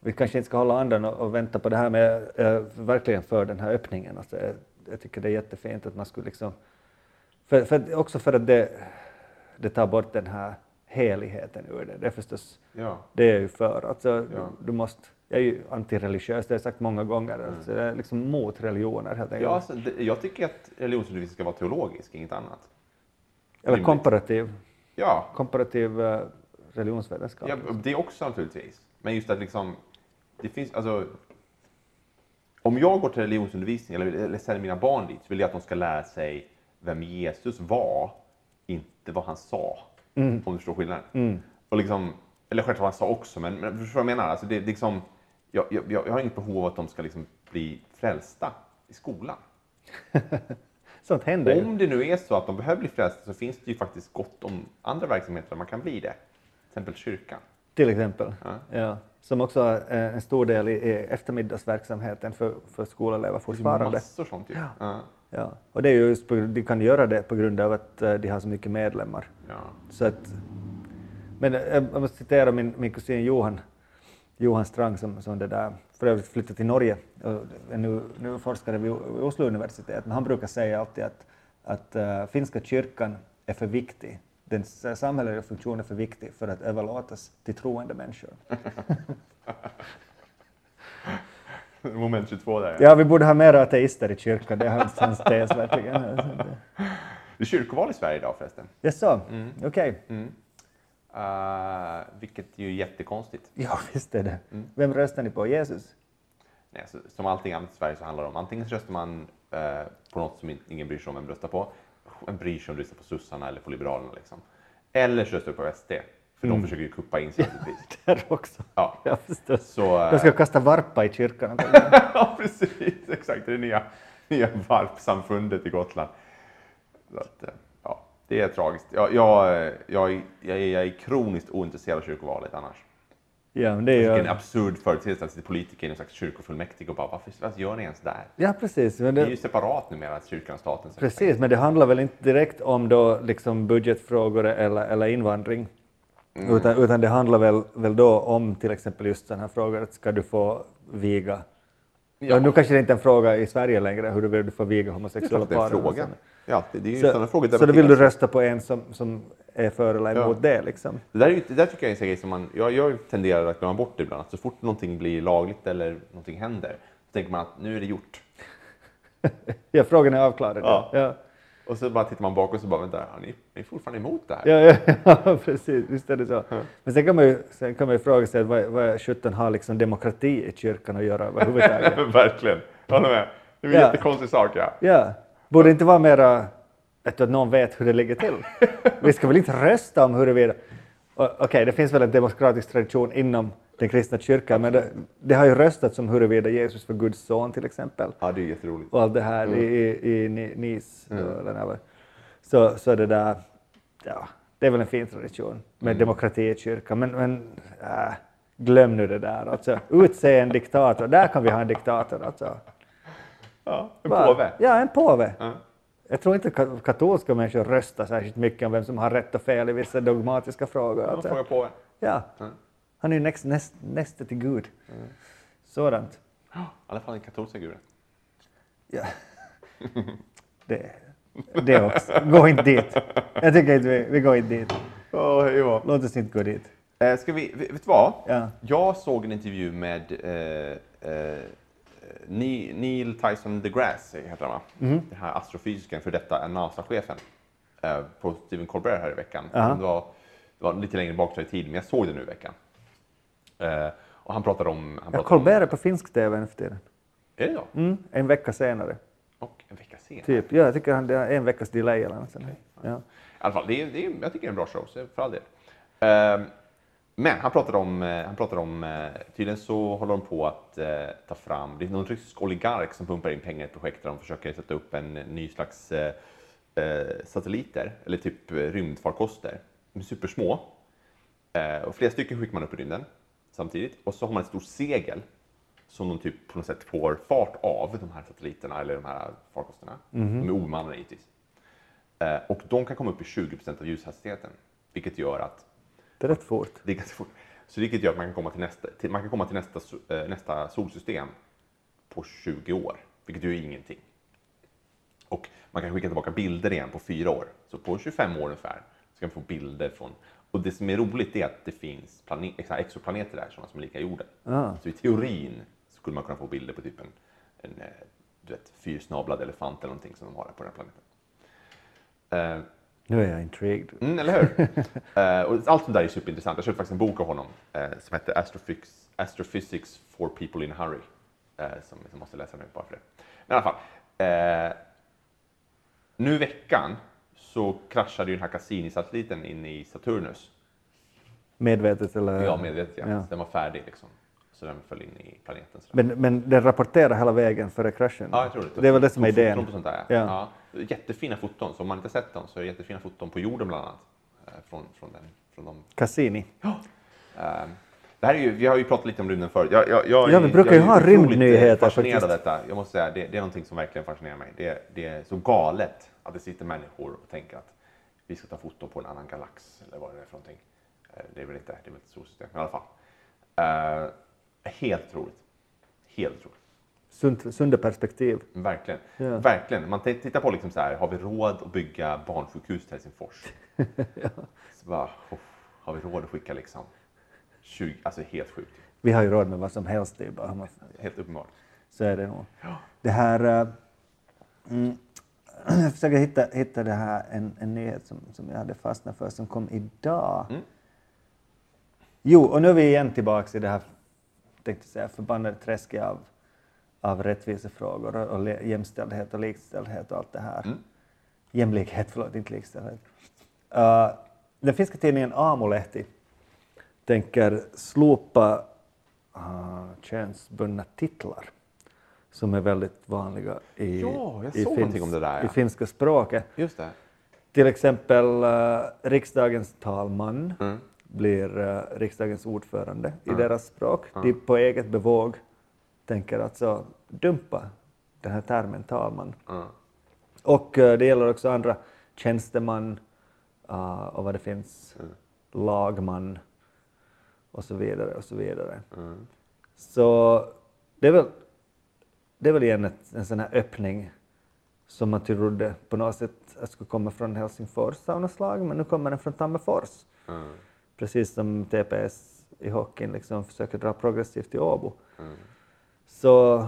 vi kanske inte ska hålla andan och, och vänta på det här med uh, verkligen för den här öppningen. Alltså, jag, tycker det är jättefint att man skulle liksom, för, för, också för att det, det tar bort den här heligheten ur det. Det är förstås, Ja. det är ju för. Alltså, Ja. du, du måste, jag är ju antireligiös, det har jag sagt många gånger. Alltså, jag är liksom mot religioner helt enkelt. Ja, alltså, det, jag tycker att religionsundervisning ska vara teologisk, inget annat. Eller rimligt. komparativ, Ja, komparativ uh, religionsvetenskap. ja, det också naturligtvis. Men just att liksom, det finns, alltså, om jag går till religionsundervisning eller, eller sänder mina barn dit så vill jag att de ska lära sig vem Jesus var, inte vad han sa. Om du förstår skillnaden. Och liksom, eller självklart vad han sa också, men, men förstår vad jag menar? Alltså det, det liksom, jag, jag, jag har inget behov av att de ska liksom bli frälsta i skolan. Sånt händer. Om det nu är så att de behöver bli frälsta så finns det ju faktiskt gott om andra verksamheter där man kan bli det. Till exempel kyrkan. till exempel. Ja. Ja. Som också är en stor del i, eftermiddagsverksamheten för, för skolelever Det fortfarande. massor sånt ju. Ja. Ja. Och det är ju just på, de kan göra det på grund av att eh, de har så mycket medlemmar. Ja. Så att, men eh, jag måste citera min, min kusin Johan, Johan Strang som, som det där, för övrigt flyttade till Norge och nu, nu forskare vid Oslo universitet. Men han brukar säga alltid att, att eh, finska kyrkan är för viktig. Dens eh, samhälleliga funktion är för viktig för att överlåtas till troende människor. Moment 22 där. Ja, vi borde ha mer ateister i kyrkan, det är hans, tes verkligen. Det är kyrkoval i Sverige idag förresten. Jaså, okej. Uh, vilket ju är jättekonstigt. Ja, visst är det. Vem röstar ni på? Jesus? Nej, så, som allting annat i Sverige så handlar det om antingen så röstar man eh, på något som ingen bryr sig om vem röstar på. En bryr sig om du röstar på sossarna eller på liberalerna. Liksom. Eller så röstar du på SD. För de försöker ju kuppa in sig. Där också. Ja. Ja, förstås. Så, eh, De ska kasta varpa i kyrkan. ja, precis. Exakt. Det är det nya, nya varpsamfundet i Gotland. Så att, eh, ja, det är tragiskt. Jag, jag, jag, jag, är- jag är kroniskt ointresserad av kyrkovalet annars. Ja, men det är Vilken ju... absurd företeelse att sitta politiker i någon slags kyrkofullmäktige och bara varför, varför gör ni ens där? Ja, precis. Men Det är ju det, separat numera, kyrkan och staten. precis, men det handlar väl inte direkt om då liksom budgetfrågor eller, eller invandring. Mm. Utan, utan det handlar väl, väl då om till exempel just den här frågan, att ska du få viga? Ja. nu kanske det inte är en fråga i Sverige längre, hur du får viga Det är homosexuella klart att det är par. frågan. Ja, det, är ju Så, frågor så då vill du rösta på en som, som är för eller Ja. emot det liksom? Det där, det där tycker jag är en grej som man, jag, jag tenderar att glömma bort ibland. Att så fort någonting blir lagligt eller någonting händer, så tänker man att nu är det gjort. Ja, frågan är avklarad. Ja. Ja. Och så bara tittar man bakåt och så bara, vänta, ja, ni, ni är fortfarande emot det här? Ja, ja, ja, precis. Visst är det så. Men sen kan man ju, sen kan man ju fråga sig vad, vad sjutton har liksom demokrati i kyrkan att göra överhuvudtaget? Verkligen, jag håller med. Det är en Ja. jättekonstig sak. Ja. Ja, borde det inte vara mera att någon vet hur det ligger till? Vi ska väl inte rösta om huruvida... Okej, det finns väl en demokratisk tradition inom den kristna kyrkan, men det, det har ju röstats om huruvida Jesus var Guds son till exempel. ja, det är jätteroligt. och allt det här i, i, i Ni- Nice. var- Så, så det där, ja, det är väl en fin tradition med demokrati i kyrkan. Men, men äh, glöm nu det där. Alltså, utse en diktator, där kan vi ha en diktator. Alltså. Ja, en Bara- påve. Ja, en påve. Ja. Jag tror inte ka- katolska människor röstar särskilt mycket om vem som har rätt och fel i vissa dogmatiska frågor. Ja, Alltså. fråga påven. Ja, Ja. Han är ju näst, näst, nästa till Gud. Sådant. I alla fall den katolska guden. Ja. Det, det också. Gå inte dit. Jag tycker inte vi, vi går inte dit. Oh, då. Låt oss inte gå dit. Eh, ska vi, vet du vad? Ja. Jag såg en intervju med eh, eh, Neil Tyson deGrasse, heter han va? Mhm. Den här astrofysikern, för detta NASA-chefen, eh, på Stephen Colbert här i veckan. Aha. Det, var, det var lite längre bak i tiden, men jag såg det nu i veckan. Eh, och han pratade om... Han Ja, pratade Colbert är på finsk TV nu för tiden. Är det så? Mm, en vecka senare. Och en vecka senare. Typ. Ja, jag tycker han det är en veckas delay eller något sånt. Ja. I alla fall, det är, det är, jag tycker det är en bra show, så för all del. Ehm, men han pratade om, eh, han pratade om eh, tydligen så håller de på att eh, ta fram, det är någon rysk oligark som pumpar in pengar i ett projekt där de försöker sätta upp en ny slags eh, satelliter, eller typ rymdfarkoster. De är supersmå. Och flera stycken skickar man upp i rymden samtidigt. Och så har man ett stort segel som de typ på något sätt får fart av, de här satelliterna eller de här farkosterna. De är obemannade givetvis. Eh, och de kan komma upp i 20% av ljushastigheten, vilket gör att Det är rätt fort. det är ganska fort. Så vilket gör att man kan komma till nästa, till, man kan komma till nästa, eh, nästa solsystem på 20 år, vilket ju är ingenting. Och man kan skicka tillbaka bilder igen på fyra år. Så på 25 år ungefär så kan man få bilder från... Och det som är roligt är att det finns exoplaneter där, sådana som är lika jorden. Ah. Så i teorin skulle man kunna få bilder på typ en, en eh, du vet, fyrsnablad elefant eller någonting som de har där på den här planeten. Eh, Nu är jag intrigued. Mm, eller hur? Eh, och allt sånt där är superintressant. Jag köpte faktiskt en bok av honom eh, som heter Astrophysics, Astrophysics for people in a hurry. Som jag måste läsa nu bara för det. Men i alla fall. Nu i veckan så kraschade ju den här Cassini-satelliten in i Saturnus. Medvetet eller? Ja, medvetet ja. Ja. Den var färdig liksom. Så den föll in i planeten. Men, men den rapporterar hela vägen före kraschen? Ja, jag tror det. Det är väl det som är idén? sånt där. Ja. Ja. Jättefina foton. Så om man inte sett dem så är det jättefina foton på jorden bland annat. eh, Från, från, den, från de Cassini? Eh, det här är ju, vi har ju pratat lite om rymden förut. Jag, jag, jag, Ja, vi brukar jag ju är ha otroligt, eh, rymdnyheter fascinerad av detta. Jag måste säga, det, det är någonting som verkligen fascinerar mig. Det, det är så galet att det sitter människor och tänker att vi ska ta foto på en annan galax eller vad det är för någonting. Eh, Det är väl inte, det är väl ett solsystem i alla fall. Eh, helt otroligt. Helt otroligt. Sunt, sunda perspektiv. Verkligen. Ja. Verkligen. Man tittar på liksom så här, har vi råd att bygga barnsjukhus till Helsingfors? Så bara, oh, har vi råd att skicka liksom 20, alltså helt sjukt. Vi har ju råd med vad som helst. Det är bara, Helt uppenbart. så är det nog. Det här... eh, Mm, jag försöker hitta, hitta det här, en, en nyhet som, som jag hade fastnat för som kom idag. Mm. Jo, och nu är vi igen tillbaka i det här tänkte säga, förbannade träsket av, av rättvisefrågor och, och jämställdhet och likställdhet och allt det här. Mm. Jämlikhet, förlåt, inte likställdhet. Uh, den finska tidningen Aamulehti tänker slopa uh, könsbundna titlar som är väldigt vanliga i, Ja, i, det där, ja. i finska språket. Just det. Till exempel uh, riksdagens talman Mm. blir uh, riksdagens ordförande i deras språk. De på eget bevåg tänker alltså dumpa den här termen talman. Mm. Och uh, det gäller också andra tjänsteman och vad det finns, lagman och så vidare och så vidare. Så det är väl, det är väl igen ett, en sån här öppning som man trodde på något sätt att skulle komma från Helsingfors av något slag, men nu kommer den från Tammerfors. Mm. Precis som TPS i hockeyn liksom försöker dra progressivt till Åbo. Så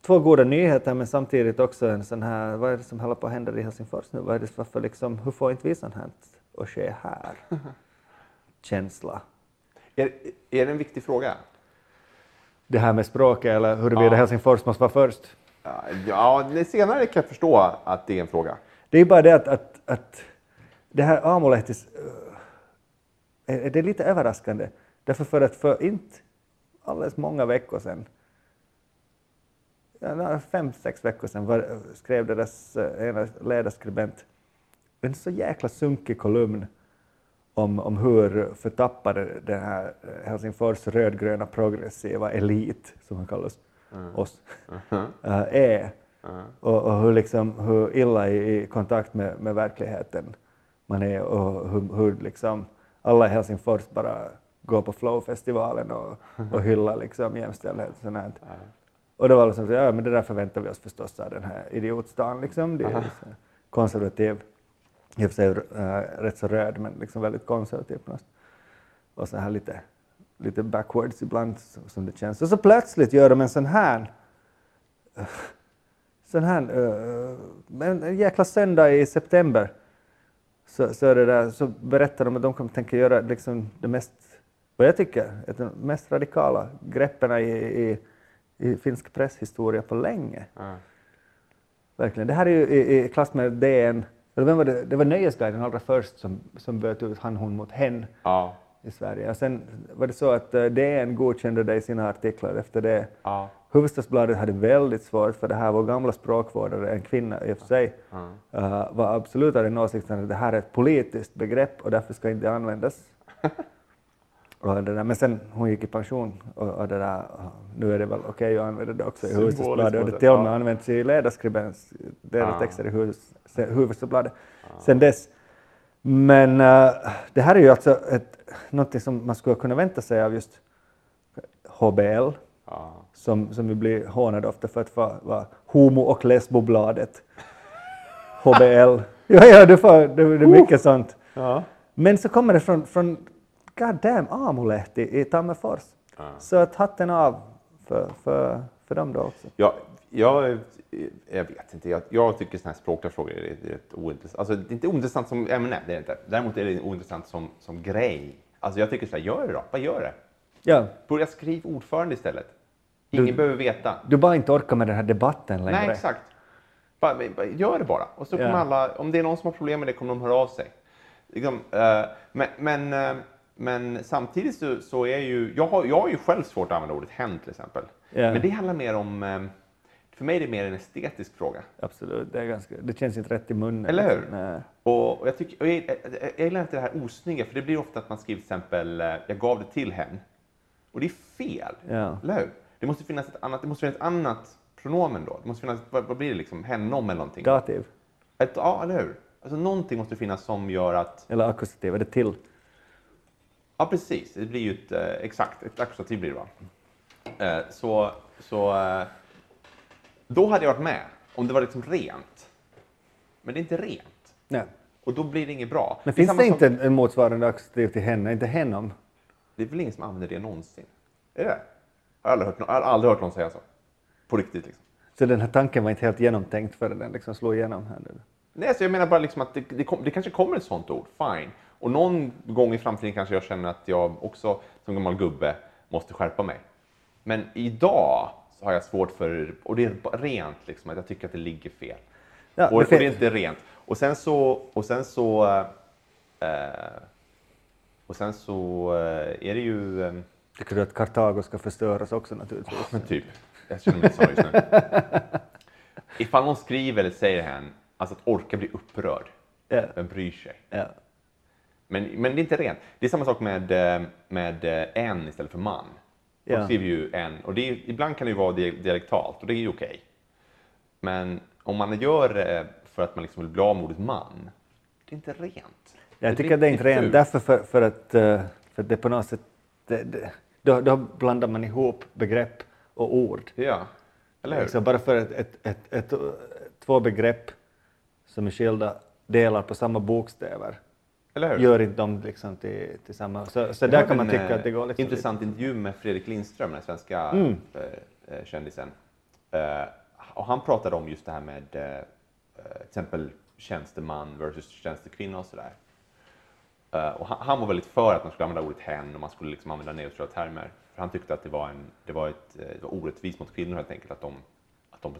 två goda nyheter, men samtidigt också en sån här, vad är det som håller på att hända i Helsingfors nu? Vad är det, varför liksom, hur får inte vi sånt här att ske här? Känsla. Är, är det en viktig fråga? Det här med språket eller huruvida Ja. Helsingfors måste vara först. Ja, det senare kan jag förstå att det är en fråga. Det är bara det att, att, att det här Aamulehtis, äh, är, det är lite överraskande. Därför för att för inte alldeles många veckor sedan, ja, fem, sex veckor sedan, var, skrev deras äh, ena ledarskribent en så jäkla sunkig kolumn om, om hur förtappade den här eh, Helsingfors rödgröna progressiva elit, som man kallar oss, oss äh, är. Och, och hur, liksom, hur illa i, i kontakt med, med verkligheten man är och hur, hur liksom alla i Helsingfors bara går på Flow-festivalen och, och hyllar liksom jämställdhet och sånt här. Och det var liksom så, ja men det där förväntar vi oss förstås av den här idiotstan liksom. Det är så konservativ, i och för sig äh, rätt så röd men liksom väldigt konservativ på något. Och så här lite, lite backwards ibland som det känns. Och så plötsligt gör de en sån här sån här, uh, en, jäkla söndag i september så, så, är det där, så berättar de att de kommer tänka göra liksom det mest, vad jag tycker, ett de mest radikala greppen i, i, i finsk presshistoria på länge. Verkligen. Det här är ju i, i klass med DN, eller vem var det? det var Nöjesguiden allra först som, som böt ut han, hon mot hen Ja. i Sverige. Och sen var det så att eh, DN godkände det i sina artiklar efter det. Ja. Hufvudstadsbladet hade väldigt svårt för det här. Vår gamla språkvårdare, en kvinna i och för sig, eh, var absolut av den åsikten att det här är ett politiskt begrepp och därför ska inte användas. och det där. Men sen hon gick i pension och, och det där, uh, nu är det väl okej att använda det också i Hufvudstadsbladet och det sätt, till och med ja. använts i ledarskribens ledartexter i Hufvudst- Hufvudstadsbladet sen dess. Men eh, det här är ju alltså ett, någonting som man skulle kunna vänta sig av just HBL, Ja. som, som vi blir hånade ofta för att vara, vara homo och lesbobladet. HBL. Ja, ja, du får, det, det är mycket sånt. Ja. Men så kommer det från, från god damn Aamulehti i Tammerfors. Så att hatten av för, för, för dem då också. Jag, jag, jag vet inte. Jag, jag tycker sådana här språkliga frågor är rätt ointressant. Alltså, det är inte ointressant som ämne, det är inte. Däremot är det ointressant som, som grej. Alltså, jag tycker så här, gör det då. Bara gör det. Ja, Börja skriva ordförande istället. Ingen Du- behöver veta. du bara inte orkar med den här debatten längre. Nej, exakt. Bara, bara, gör det bara. Och så kommer Ja. alla, om det är någon som har problem med det kommer de höra av sig. Liksom, eh, men, men, eh, men samtidigt så, så är ju, jag har, jag har ju själv svårt att använda ordet hen till exempel. Ja. Men det handlar mer om, eh, för mig är det mer en estetisk fråga. Absolut, det, är ganska, det känns inte rätt i munnen. Eller hur? Nej. Och, och jag, tycker, och jag, jag, jag gillar inte det här osnygga, för det blir ofta att man skriver till exempel eh, “jag gav det till hen”. Och det är fel, Ja. eller hur? Det måste finnas ett annat, det måste finnas ett annat pronomen då. Det måste finnas, vad, vad blir det liksom, hennom eller någonting? Dativ Ett, ja, eller hur? Alltså någonting måste finnas som gör att, eller akkusativ, är det till? Ja precis, det blir ju ett, eh, exakt, ett akkusativ blir det va? Eh, så, så eh, då hade jag varit med om det var liksom rent. Men det är inte rent. Nej. Och då blir det inget bra. Men är finns det inte en motsvarande akkusativ till henne? Inte henom? Det är väl ingen som använder det någonsin? Är det det? Jag har aldrig hört, har aldrig hört någon säga så. På riktigt liksom. Så den här tanken var inte helt genomtänkt förrän den liksom slog igenom här nu. Nej, så jag menar bara liksom att det, det, kom, det kanske kommer ett sånt ord, fine. Och någon gång i framtiden kanske jag känner att jag också som gammal gubbe måste skärpa mig. Men idag så har jag svårt för, och det är rent liksom, att jag tycker att det ligger fel. Ja, och, och fin- det är inte rent. Och sen så, och sen så, eh, och sen så eh, är det ju, eh, Tycker du att Kartago ska förstöras också naturligtvis? men typ, jag känner mig så just nu. Ifall någon skriver eller säger hen, alltså att orka bli upprörd, Ja. vem bryr sig? Ja. Men, men det är inte rent. Det är samma sak med, eh, med eh, en istället för man. De Ja. skriver ju en, och det är, ibland kan det ju vara di- dialektalt och det är ju okej. Men om man gör det för att man liksom vill bli av med ordet man, det är inte rent. Jag tycker att det är inte rent därför för, för, att, eh, för att det på något sätt, det, det, då, då blandar man ihop begrepp och ord. Ja, eller hur? Så bara för att ett, ett, ett, två begrepp som är skilda delar på samma bokstäver? Gör inte dem liksom till, till samma. Så, så där kan man tycka eh, att det går liksom intressant intervju med Fredrik Lindström, den svenska Mm. eh, eh, kändisen. Eh, och han pratade om just det här med eh, eh, till exempel tjänsteman versus tjänstekvinna och sådär. Eh, och han, han var väldigt för att man skulle använda ordet hen och man skulle liksom använda neutrala termer. För han tyckte att det var, en, det var, ett, eh, det var orättvist mot kvinnor helt enkelt, att, de, att, de,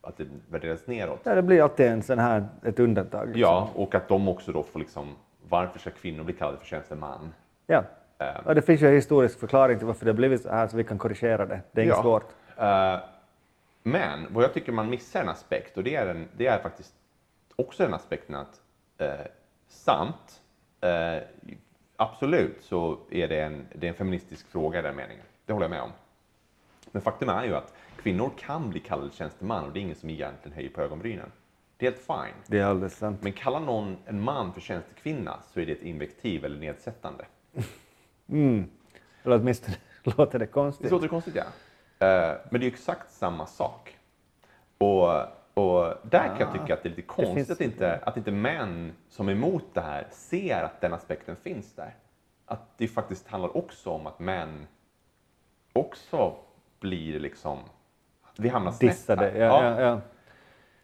att det värderades neråt. Ja, det blir alltid en sån här, ett undantag. Liksom. Ja, och att de också då får liksom, varför ska kvinnor bli kallade för tjänsteman? ja. Eh, Och det finns ju en historisk förklaring till varför det har blivit så här, så vi kan korrigera det. Det är inget Ja. svårt. Eh, men vad jag tycker man missar en aspekt och det är, en, det är faktiskt också den aspekten att eh, sant, eh, absolut så är det, en, det är en feministisk fråga i den meningen. Det håller jag med om. Men faktum är ju att kvinnor kan bli kallade tjänsteman och det är ingen som egentligen höjer på ögonbrynen. Det är helt fine. Det är alldeles sant. Men kallar någon en man för tjänstekvinna så är det ett invektiv eller nedsättande. Mm. Eller åtminstone låter det Det konstigt. låter konstigt, ja. Eh, men det är ju exakt samma sak. Och, och där kan jag tycka att det är lite konstigt finns- att, inte, att inte män som är emot det här ser att den aspekten finns där. Att det faktiskt handlar också om att män också blir liksom... Vi hamnar snett Dissade. Ja, ja. Ja,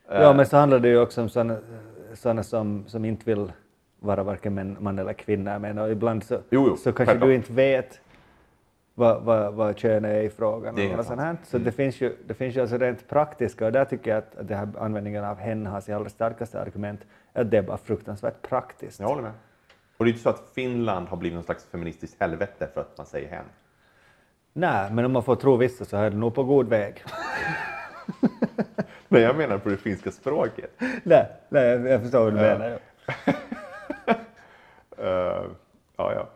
ja, men så handlar det ju också om sådana, sådana som, som inte vill vara varken man, eller kvinna. Jag menar, ibland så, Jo, jo, så kanske du inte vet vad, vad, vad kön är i frågan. Det är och sånt här. Så det finns ju, det finns ju alltså rent praktiska och där tycker jag att, att det här användningen av hen har sin allra starkaste argument, att det är bara fruktansvärt praktiskt. Jag håller med. Och det är inte så att Finland har blivit någon slags feministiskt helvete för att man säger hen. Nej, men om man får tro vissa så är det nog på god väg. Men jag menar på det finska språket. nej, nej, jag- förstår vad du menar. Eh, ja, ja.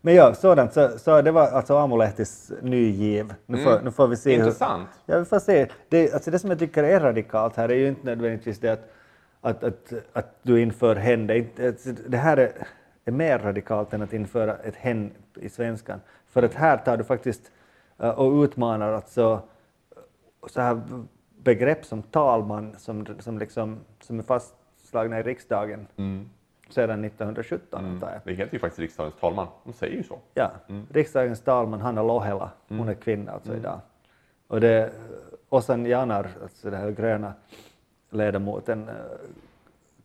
Men ja, sådant. Så, så det var alltså Amolehtis nygiv. Nu får, Mm. nu får vi se hur, Intressant. Ja, vi får se. Det, alltså det som jag tycker är radikalt här är ju inte nödvändigtvis det att, att, att, att du inför hen. Det, alltså det här är, är mer radikalt än att införa ett hen i svenskan. För att här tar du faktiskt eh, och utmanar alltså så här begrepp som talman som, som, liksom, som är fastslagna i riksdagen Mm. sedan 1917 Mm. antar jag. Det heter ju faktiskt riksdagens talman. De säger ju så. Ja, riksdagens talman Hanna Lohela, hon är kvinna alltså idag. Och det, Osan Janar, alltså den här gröna ledamoten, uh,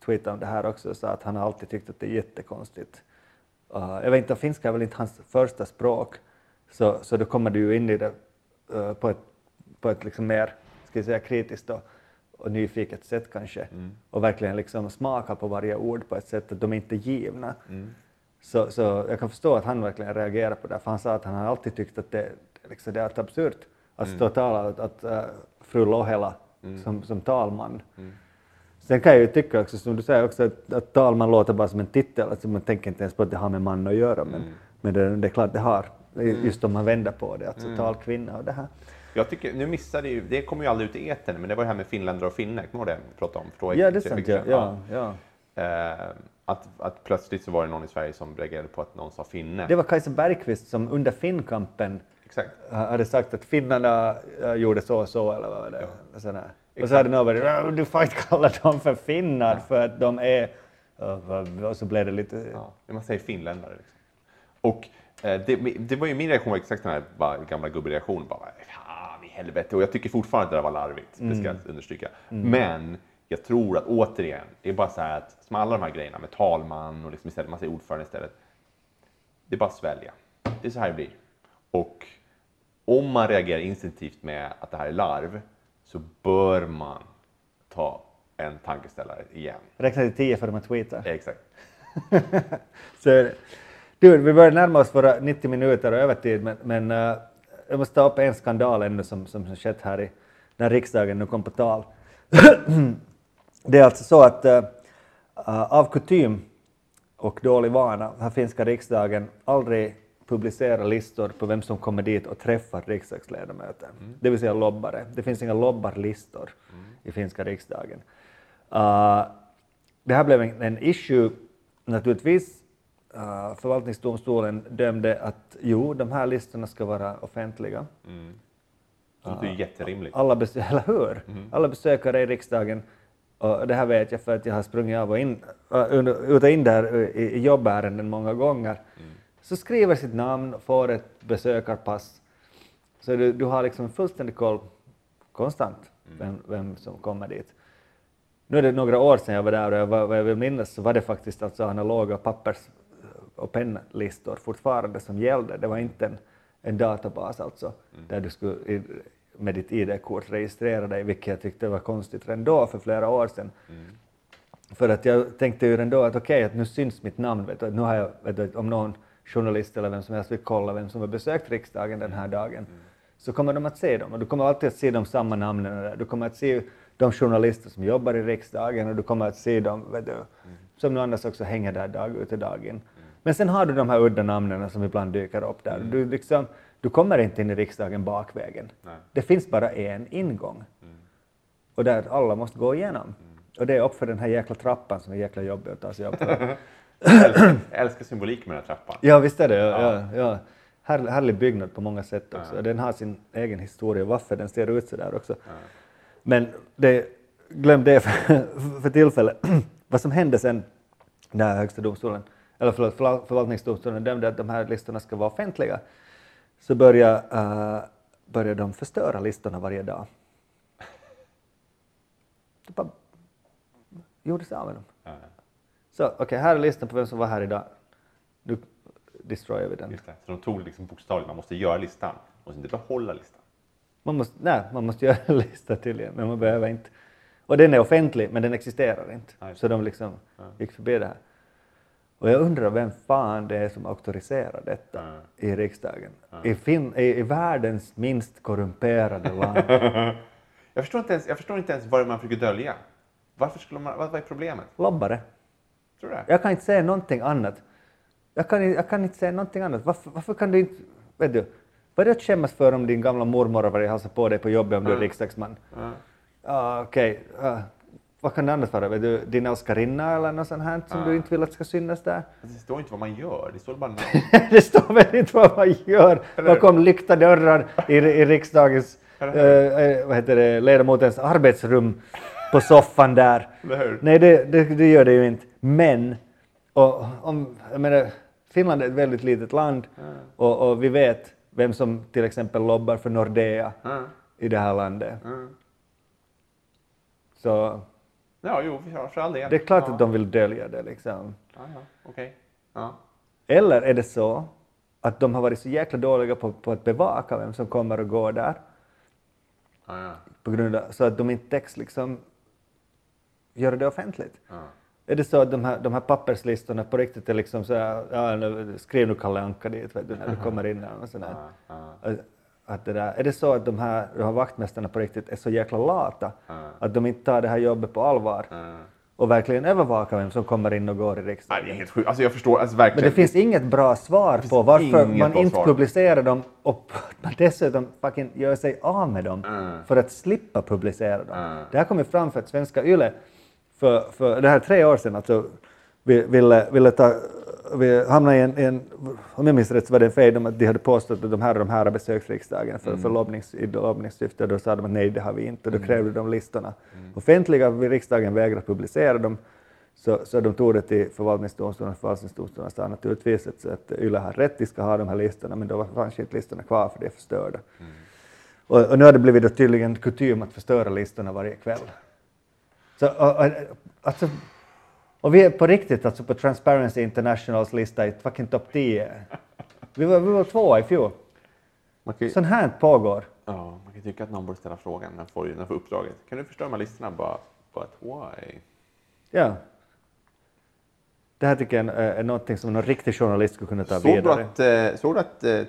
tweetade om det här också och sa att han alltid tyckt att det är jättekonstigt. Uh, jag vet inte, finska är väl inte hans första språk, så, så då kommer du ju in i det uh, på ett, på ett liksom mer, ska säga, kritiskt och, och nyfiket sätt kanske. Och verkligen liksom smaka på varje ord på ett sätt att de inte är givna. Så, så jag kan förstå att han verkligen reagerar på det, för han sa att han har alltid tyckt att det, liksom, det är absurt att stå och tala att, att äh, fru Lohela som, som talman. Sen kan jag ju tycka också, som du säger också, att, att talman låter bara som en titel, alltså man tänker inte ens på att det har med man att göra, men, men det, det är klart det har, just om man vänder på det, alltså talkvinna och det här. Jag tycker, nu missade ju, det kommer ju aldrig ut i etern, men det var det här med finländare och finnar, kommer du ihåg det pratade om? för Ja, det är sant. Ja, ja, ja. Eh, att, att plötsligt så var det någon i Sverige som reagerade på att någon sa finne. Det var Kajsa Bergqvist som under Finnkampen Exakt. hade sagt att finnarna äh, gjorde så och så eller vad var det? Och, sådär. och så hade någon varit "Ja, du får inte kalla dem för finnar för att de är... Och, så blev det lite... Ja, man säger finländare. Liksom. Och eh, det, det var ju min reaktion var exakt den här bara, gamla gubbereaktionen. Bara, helvete. Och jag tycker fortfarande att det där var larvigt, det ska jag understryka. Men jag tror att återigen, det är bara så här att som alla de här grejerna med talman och liksom istället, man säger ordförande istället. Det är bara att svälja. Det är så här det blir. Och om man reagerar instinktivt med att det här är larv så bör man ta en tankeställare igen. Räkna till tio för att tweeta. Exakt. Så, du, vi börjar närma oss våra 90 minuter och övertid, men, men äh, jag måste ta upp en skandal ännu som, som, som skett här i, när riksdagen nu kom på tal. det är alltså så att äh, av kutym och dålig vana har finska riksdagen aldrig publicerat listor på vem som kommer dit och träffar riksdagsledamöter, det vill säga lobbare. Det finns inga lobbarlistor i finska riksdagen. Uh, det här blev en, en issue naturligtvis. Uh, förvaltningsdomstolen dömde att jo, de här listorna ska vara offentliga. Det låter ju jätterimligt. Alla, besö- eller hur? Alla besökare i riksdagen, och det här vet jag för att jag har sprungit av och in, under- ut och in där i, jobbärenden många gånger, så skriver sitt namn, får ett besökarpass. Så du, du har liksom fullständig koll konstant vem, vem som kommer dit. Nu är det några år sedan jag var där och jag, var, vad jag vill minnas så var det faktiskt alltså analoga pappers och pennlistor fortfarande som gällde. Det var inte en, en databas alltså, där du skulle med ditt ID-kort registrera dig, vilket jag tyckte var konstigt redan då för flera år sedan. För att jag tänkte ju redan då att okej, att nu syns mitt namn, vet du, nu har jag, vet du, om någon journalist eller vem som helst vill kolla vem som har besökt riksdagen den här dagen, så kommer de att se dem. Och du kommer alltid att se de samma namnen där. Du kommer att se de journalister som jobbar i riksdagen och du kommer att se dem, vet du, som nu annars också hänger där dag ut och dag in. Men sen har du de här udda namnen som ibland dyker upp där. Du, liksom, du kommer inte in i riksdagen bakvägen. Det finns bara en ingång. Och där alla måste gå igenom. Och det är upp för den här jäkla trappan som är jäkla jobbig att ta sig upp för. Jag älskar, jag älskar symboliken med den här trappan. Ja, visst är det. Ja, ja. Ja, Här, härlig byggnad på många sätt också. Den har sin egen historia, varför den ser ut så där också. Men det, glöm det för, för tillfället. Vad som hände sen när Högsta domstolen, eller förlåt, förval- förvaltningsdomstolen dömde att de här listorna ska vara offentliga, så började, uh, började de förstöra listorna varje dag. De bara gjorde sig av med dem. Ja, Så okej, här är listan på vem som var här idag. Nu destroyar vi den. Så de tog liksom bokstavligt, man måste göra listan, man måste inte behålla listan. Man måste, nej, man måste göra en lista tydligen, men man behöver inte. Och den är offentlig, men den existerar inte. Nej. Så de liksom gick förbi det här. Och jag undrar vem fan det är som auktoriserar detta Ja. i riksdagen. I, fin, i, I världens minst korrumperade land. Jag förstår inte ens, jag förstår inte ens vad man försöker dölja. Varför skulle man, vad, vad är problemet? Lobbare. Tror du det? Jag kan inte säga någonting annat. Jag kan, jag kan inte säga någonting annat. Varför, varför kan du inte... Vet du, vad är det att skämmas för om din gamla mormor har varit och hälsat på dig på jobbet om du är riksdagsman? Ja. Ja, okej. Ja, vad kan det annars vara? Vet du, din älskarinna eller något sånt här som du inte vill att ska synas där? Det står inte vad man gör, det står bara namn. det står väl inte vad man gör bakom lyckta dörrar i, i riksdagens, eh, eh, vad heter det, ledamotens arbetsrum på soffan där. Nej, det, det, det gör det ju inte. Men, och, om, jag menar, Finland är ett väldigt litet land och, och vi vet vem som till exempel lobbar för Nordea Ja. i det här landet. Ja. Så Ja, jo, för för all del. det är klart ja. att de vill dölja det liksom. Ja, ja, okej. Ja. Eller är det så att de har varit så jäkla dåliga på, på att bevaka vem som kommer och går där, Ja, ja. på grund av, så att de inte täcks liksom göra det offentligt. Är det så att de här, de här papperslistorna på riktigt är liksom så här, ja, nu, skriv nu Kalle Anka dit vet du, när du kommer in eller något sånt där. Ja, Att, det där, är det så att de här, de här vaktmästarna på riktigt är så jäkla lata att de inte tar det här jobbet på allvar och verkligen övervakar vem som kommer in och går i Nej, riksdagen? det är helt sjukt. Alltså jag förstår, alltså Men verkligen. det finns inget bra svar på varför man inte svar. publicerar dem och man dessutom fucking gör sig av med dem för att slippa publicera dem. Det här kom ju fram för att svenska YLE för, för det här tre år sedan alltså, vi- ville, ville ta, vi hamnade i en, en, om jag minns rätt så var det en fejd om att de hade påstått att de här och de här har besökt riksdagen för, för lobbnings, i lobbningssyfte och då sa de att nej det har vi inte och då krävde de listorna. Offentliga vid riksdagen vägrade publicera dem så, så de tog det till förvaltningsdomstolen, förvaltningsdomstolen sa naturligtvis att, att YLE har rätt, de ska ha de här listorna, men då fanns inte listorna kvar för de är förstörda. Och, och nu har det blivit då tydligen kutym att förstöra listorna varje kväll. Så, och, och, alltså, och vi är på riktigt alltså på Transparency Internationals lista i fucking topp 10. Vi var, vi var tvåa i fjol. Kan, Sånt här pågår. ja, man kan tycka att någon borde ställa frågan när man får, när man får uppdraget. Kan du förstöra de här listorna? Bara, but why? Ja. Det här tycker jag är, är någonting som någon riktig journalist skulle kunna ta Såg du vidare. att, eh, såg du att eh, eh,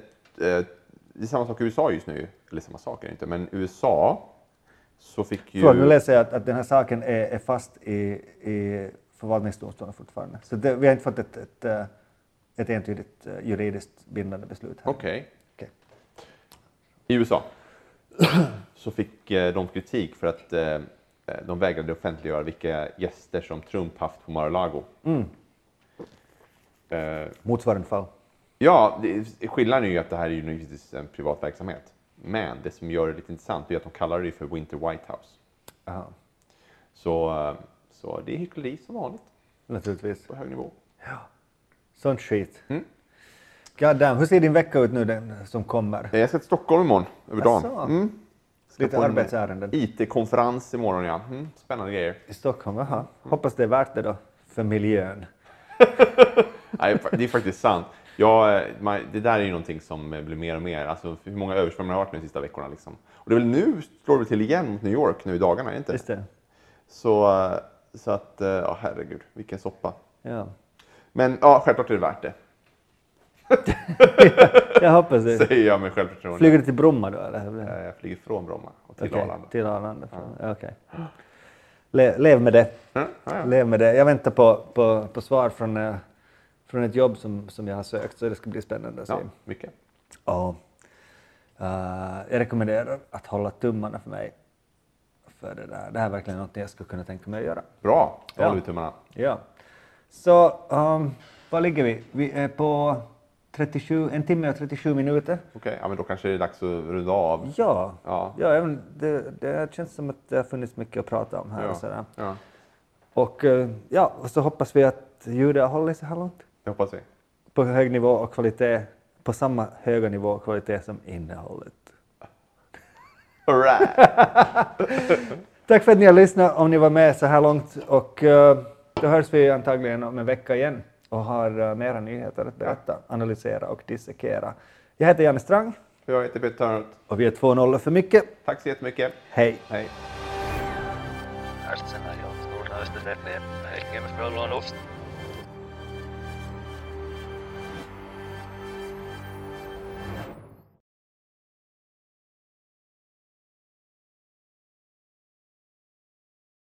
det är samma sak i USA just nu? Eller samma sak är det inte, men USA så fick ju... Förlåt, nu läser jag att, att den här saken är, är fast i, i förvaltningsdomstolen fortfarande. Så det, vi har inte fått ett, ett, eh, ett entydigt eh, juridiskt bindande beslut. Okej. Okej. I USA så fick eh, de kritik för att de vägrade offentliggöra vilka gäster som Trump haft på Mar-a-Lago. Mm. Eh, Motsvarande fall. Ja, det, skillnaden är ju att det här är ju givetvis en privat verksamhet. Men det som gör det lite intressant är att de kallar det för Winter White House. Aha, Så, så det är hyckleri som vanligt naturligtvis. på hög nivå. Sånt skit. Mm. God damn. Hur ser din vecka ut nu den som kommer? Jag ska till Stockholm imorgon över dagen. Jaså? Mm. Ska Lite arbetsärenden. IT-konferens imorgon, ja. Mm. Spännande grejer. I Stockholm, jaha. Hoppas det är värt det då. För miljön. Nej, det är faktiskt sant. Ja, eh, det där är ju någonting som eh, blir mer och mer. Alltså, hur många översvämningar har det varit de sista veckorna? Liksom. Och det är väl nu slår det till igen mot New York nu i dagarna, är det inte? Just det. Så, eh, så att, eh, ja herregud, vilken soppa. Ja. Men ja, självklart är det värt det, Jag hoppas det. säger jag med självförtroende. Flyger du till Bromma då eller? Jag flyger från Bromma och till Okej, Arlanda. Till Arlanda. Ja. Okej. Le, lev med det. Ja, ja. Lev med det. Jag väntar på, på, på svar från, eh, från ett jobb som, som jag har sökt så det ska bli spännande att se. ja, mycket. Ja. Eh, jag rekommenderar att hålla tummarna för mig. För det, där. det här är verkligen något jag skulle kunna tänka mig att göra. Bra, då Ja. håller vi tummarna. Ja. Så um, var ligger vi? Vi är på 37, en timme och 37 minuter. Okej, ja, men då kanske det är dags att runda av. Ja, Ja. ja det, det känns som att det har funnits mycket att prata om här. Och, Ja. sådär. Ja, och eh, ja, och så hoppas vi att ljudet har hållit så här långt. det hoppas vi. På hög nivå och kvalitet, på samma höga nivå och kvalitet som innehållet. Right. Tack för att ni har lyssnat om ni var med så här långt och eh, då hörs vi antagligen om en vecka igen och har uh, mera nyheter att berätta, analysera och dissekera. Jag heter Janne Strang Jag heter Peter Törnroth. och vi är två nollor för mycket. Tack så jättemycket. Hej! Hej.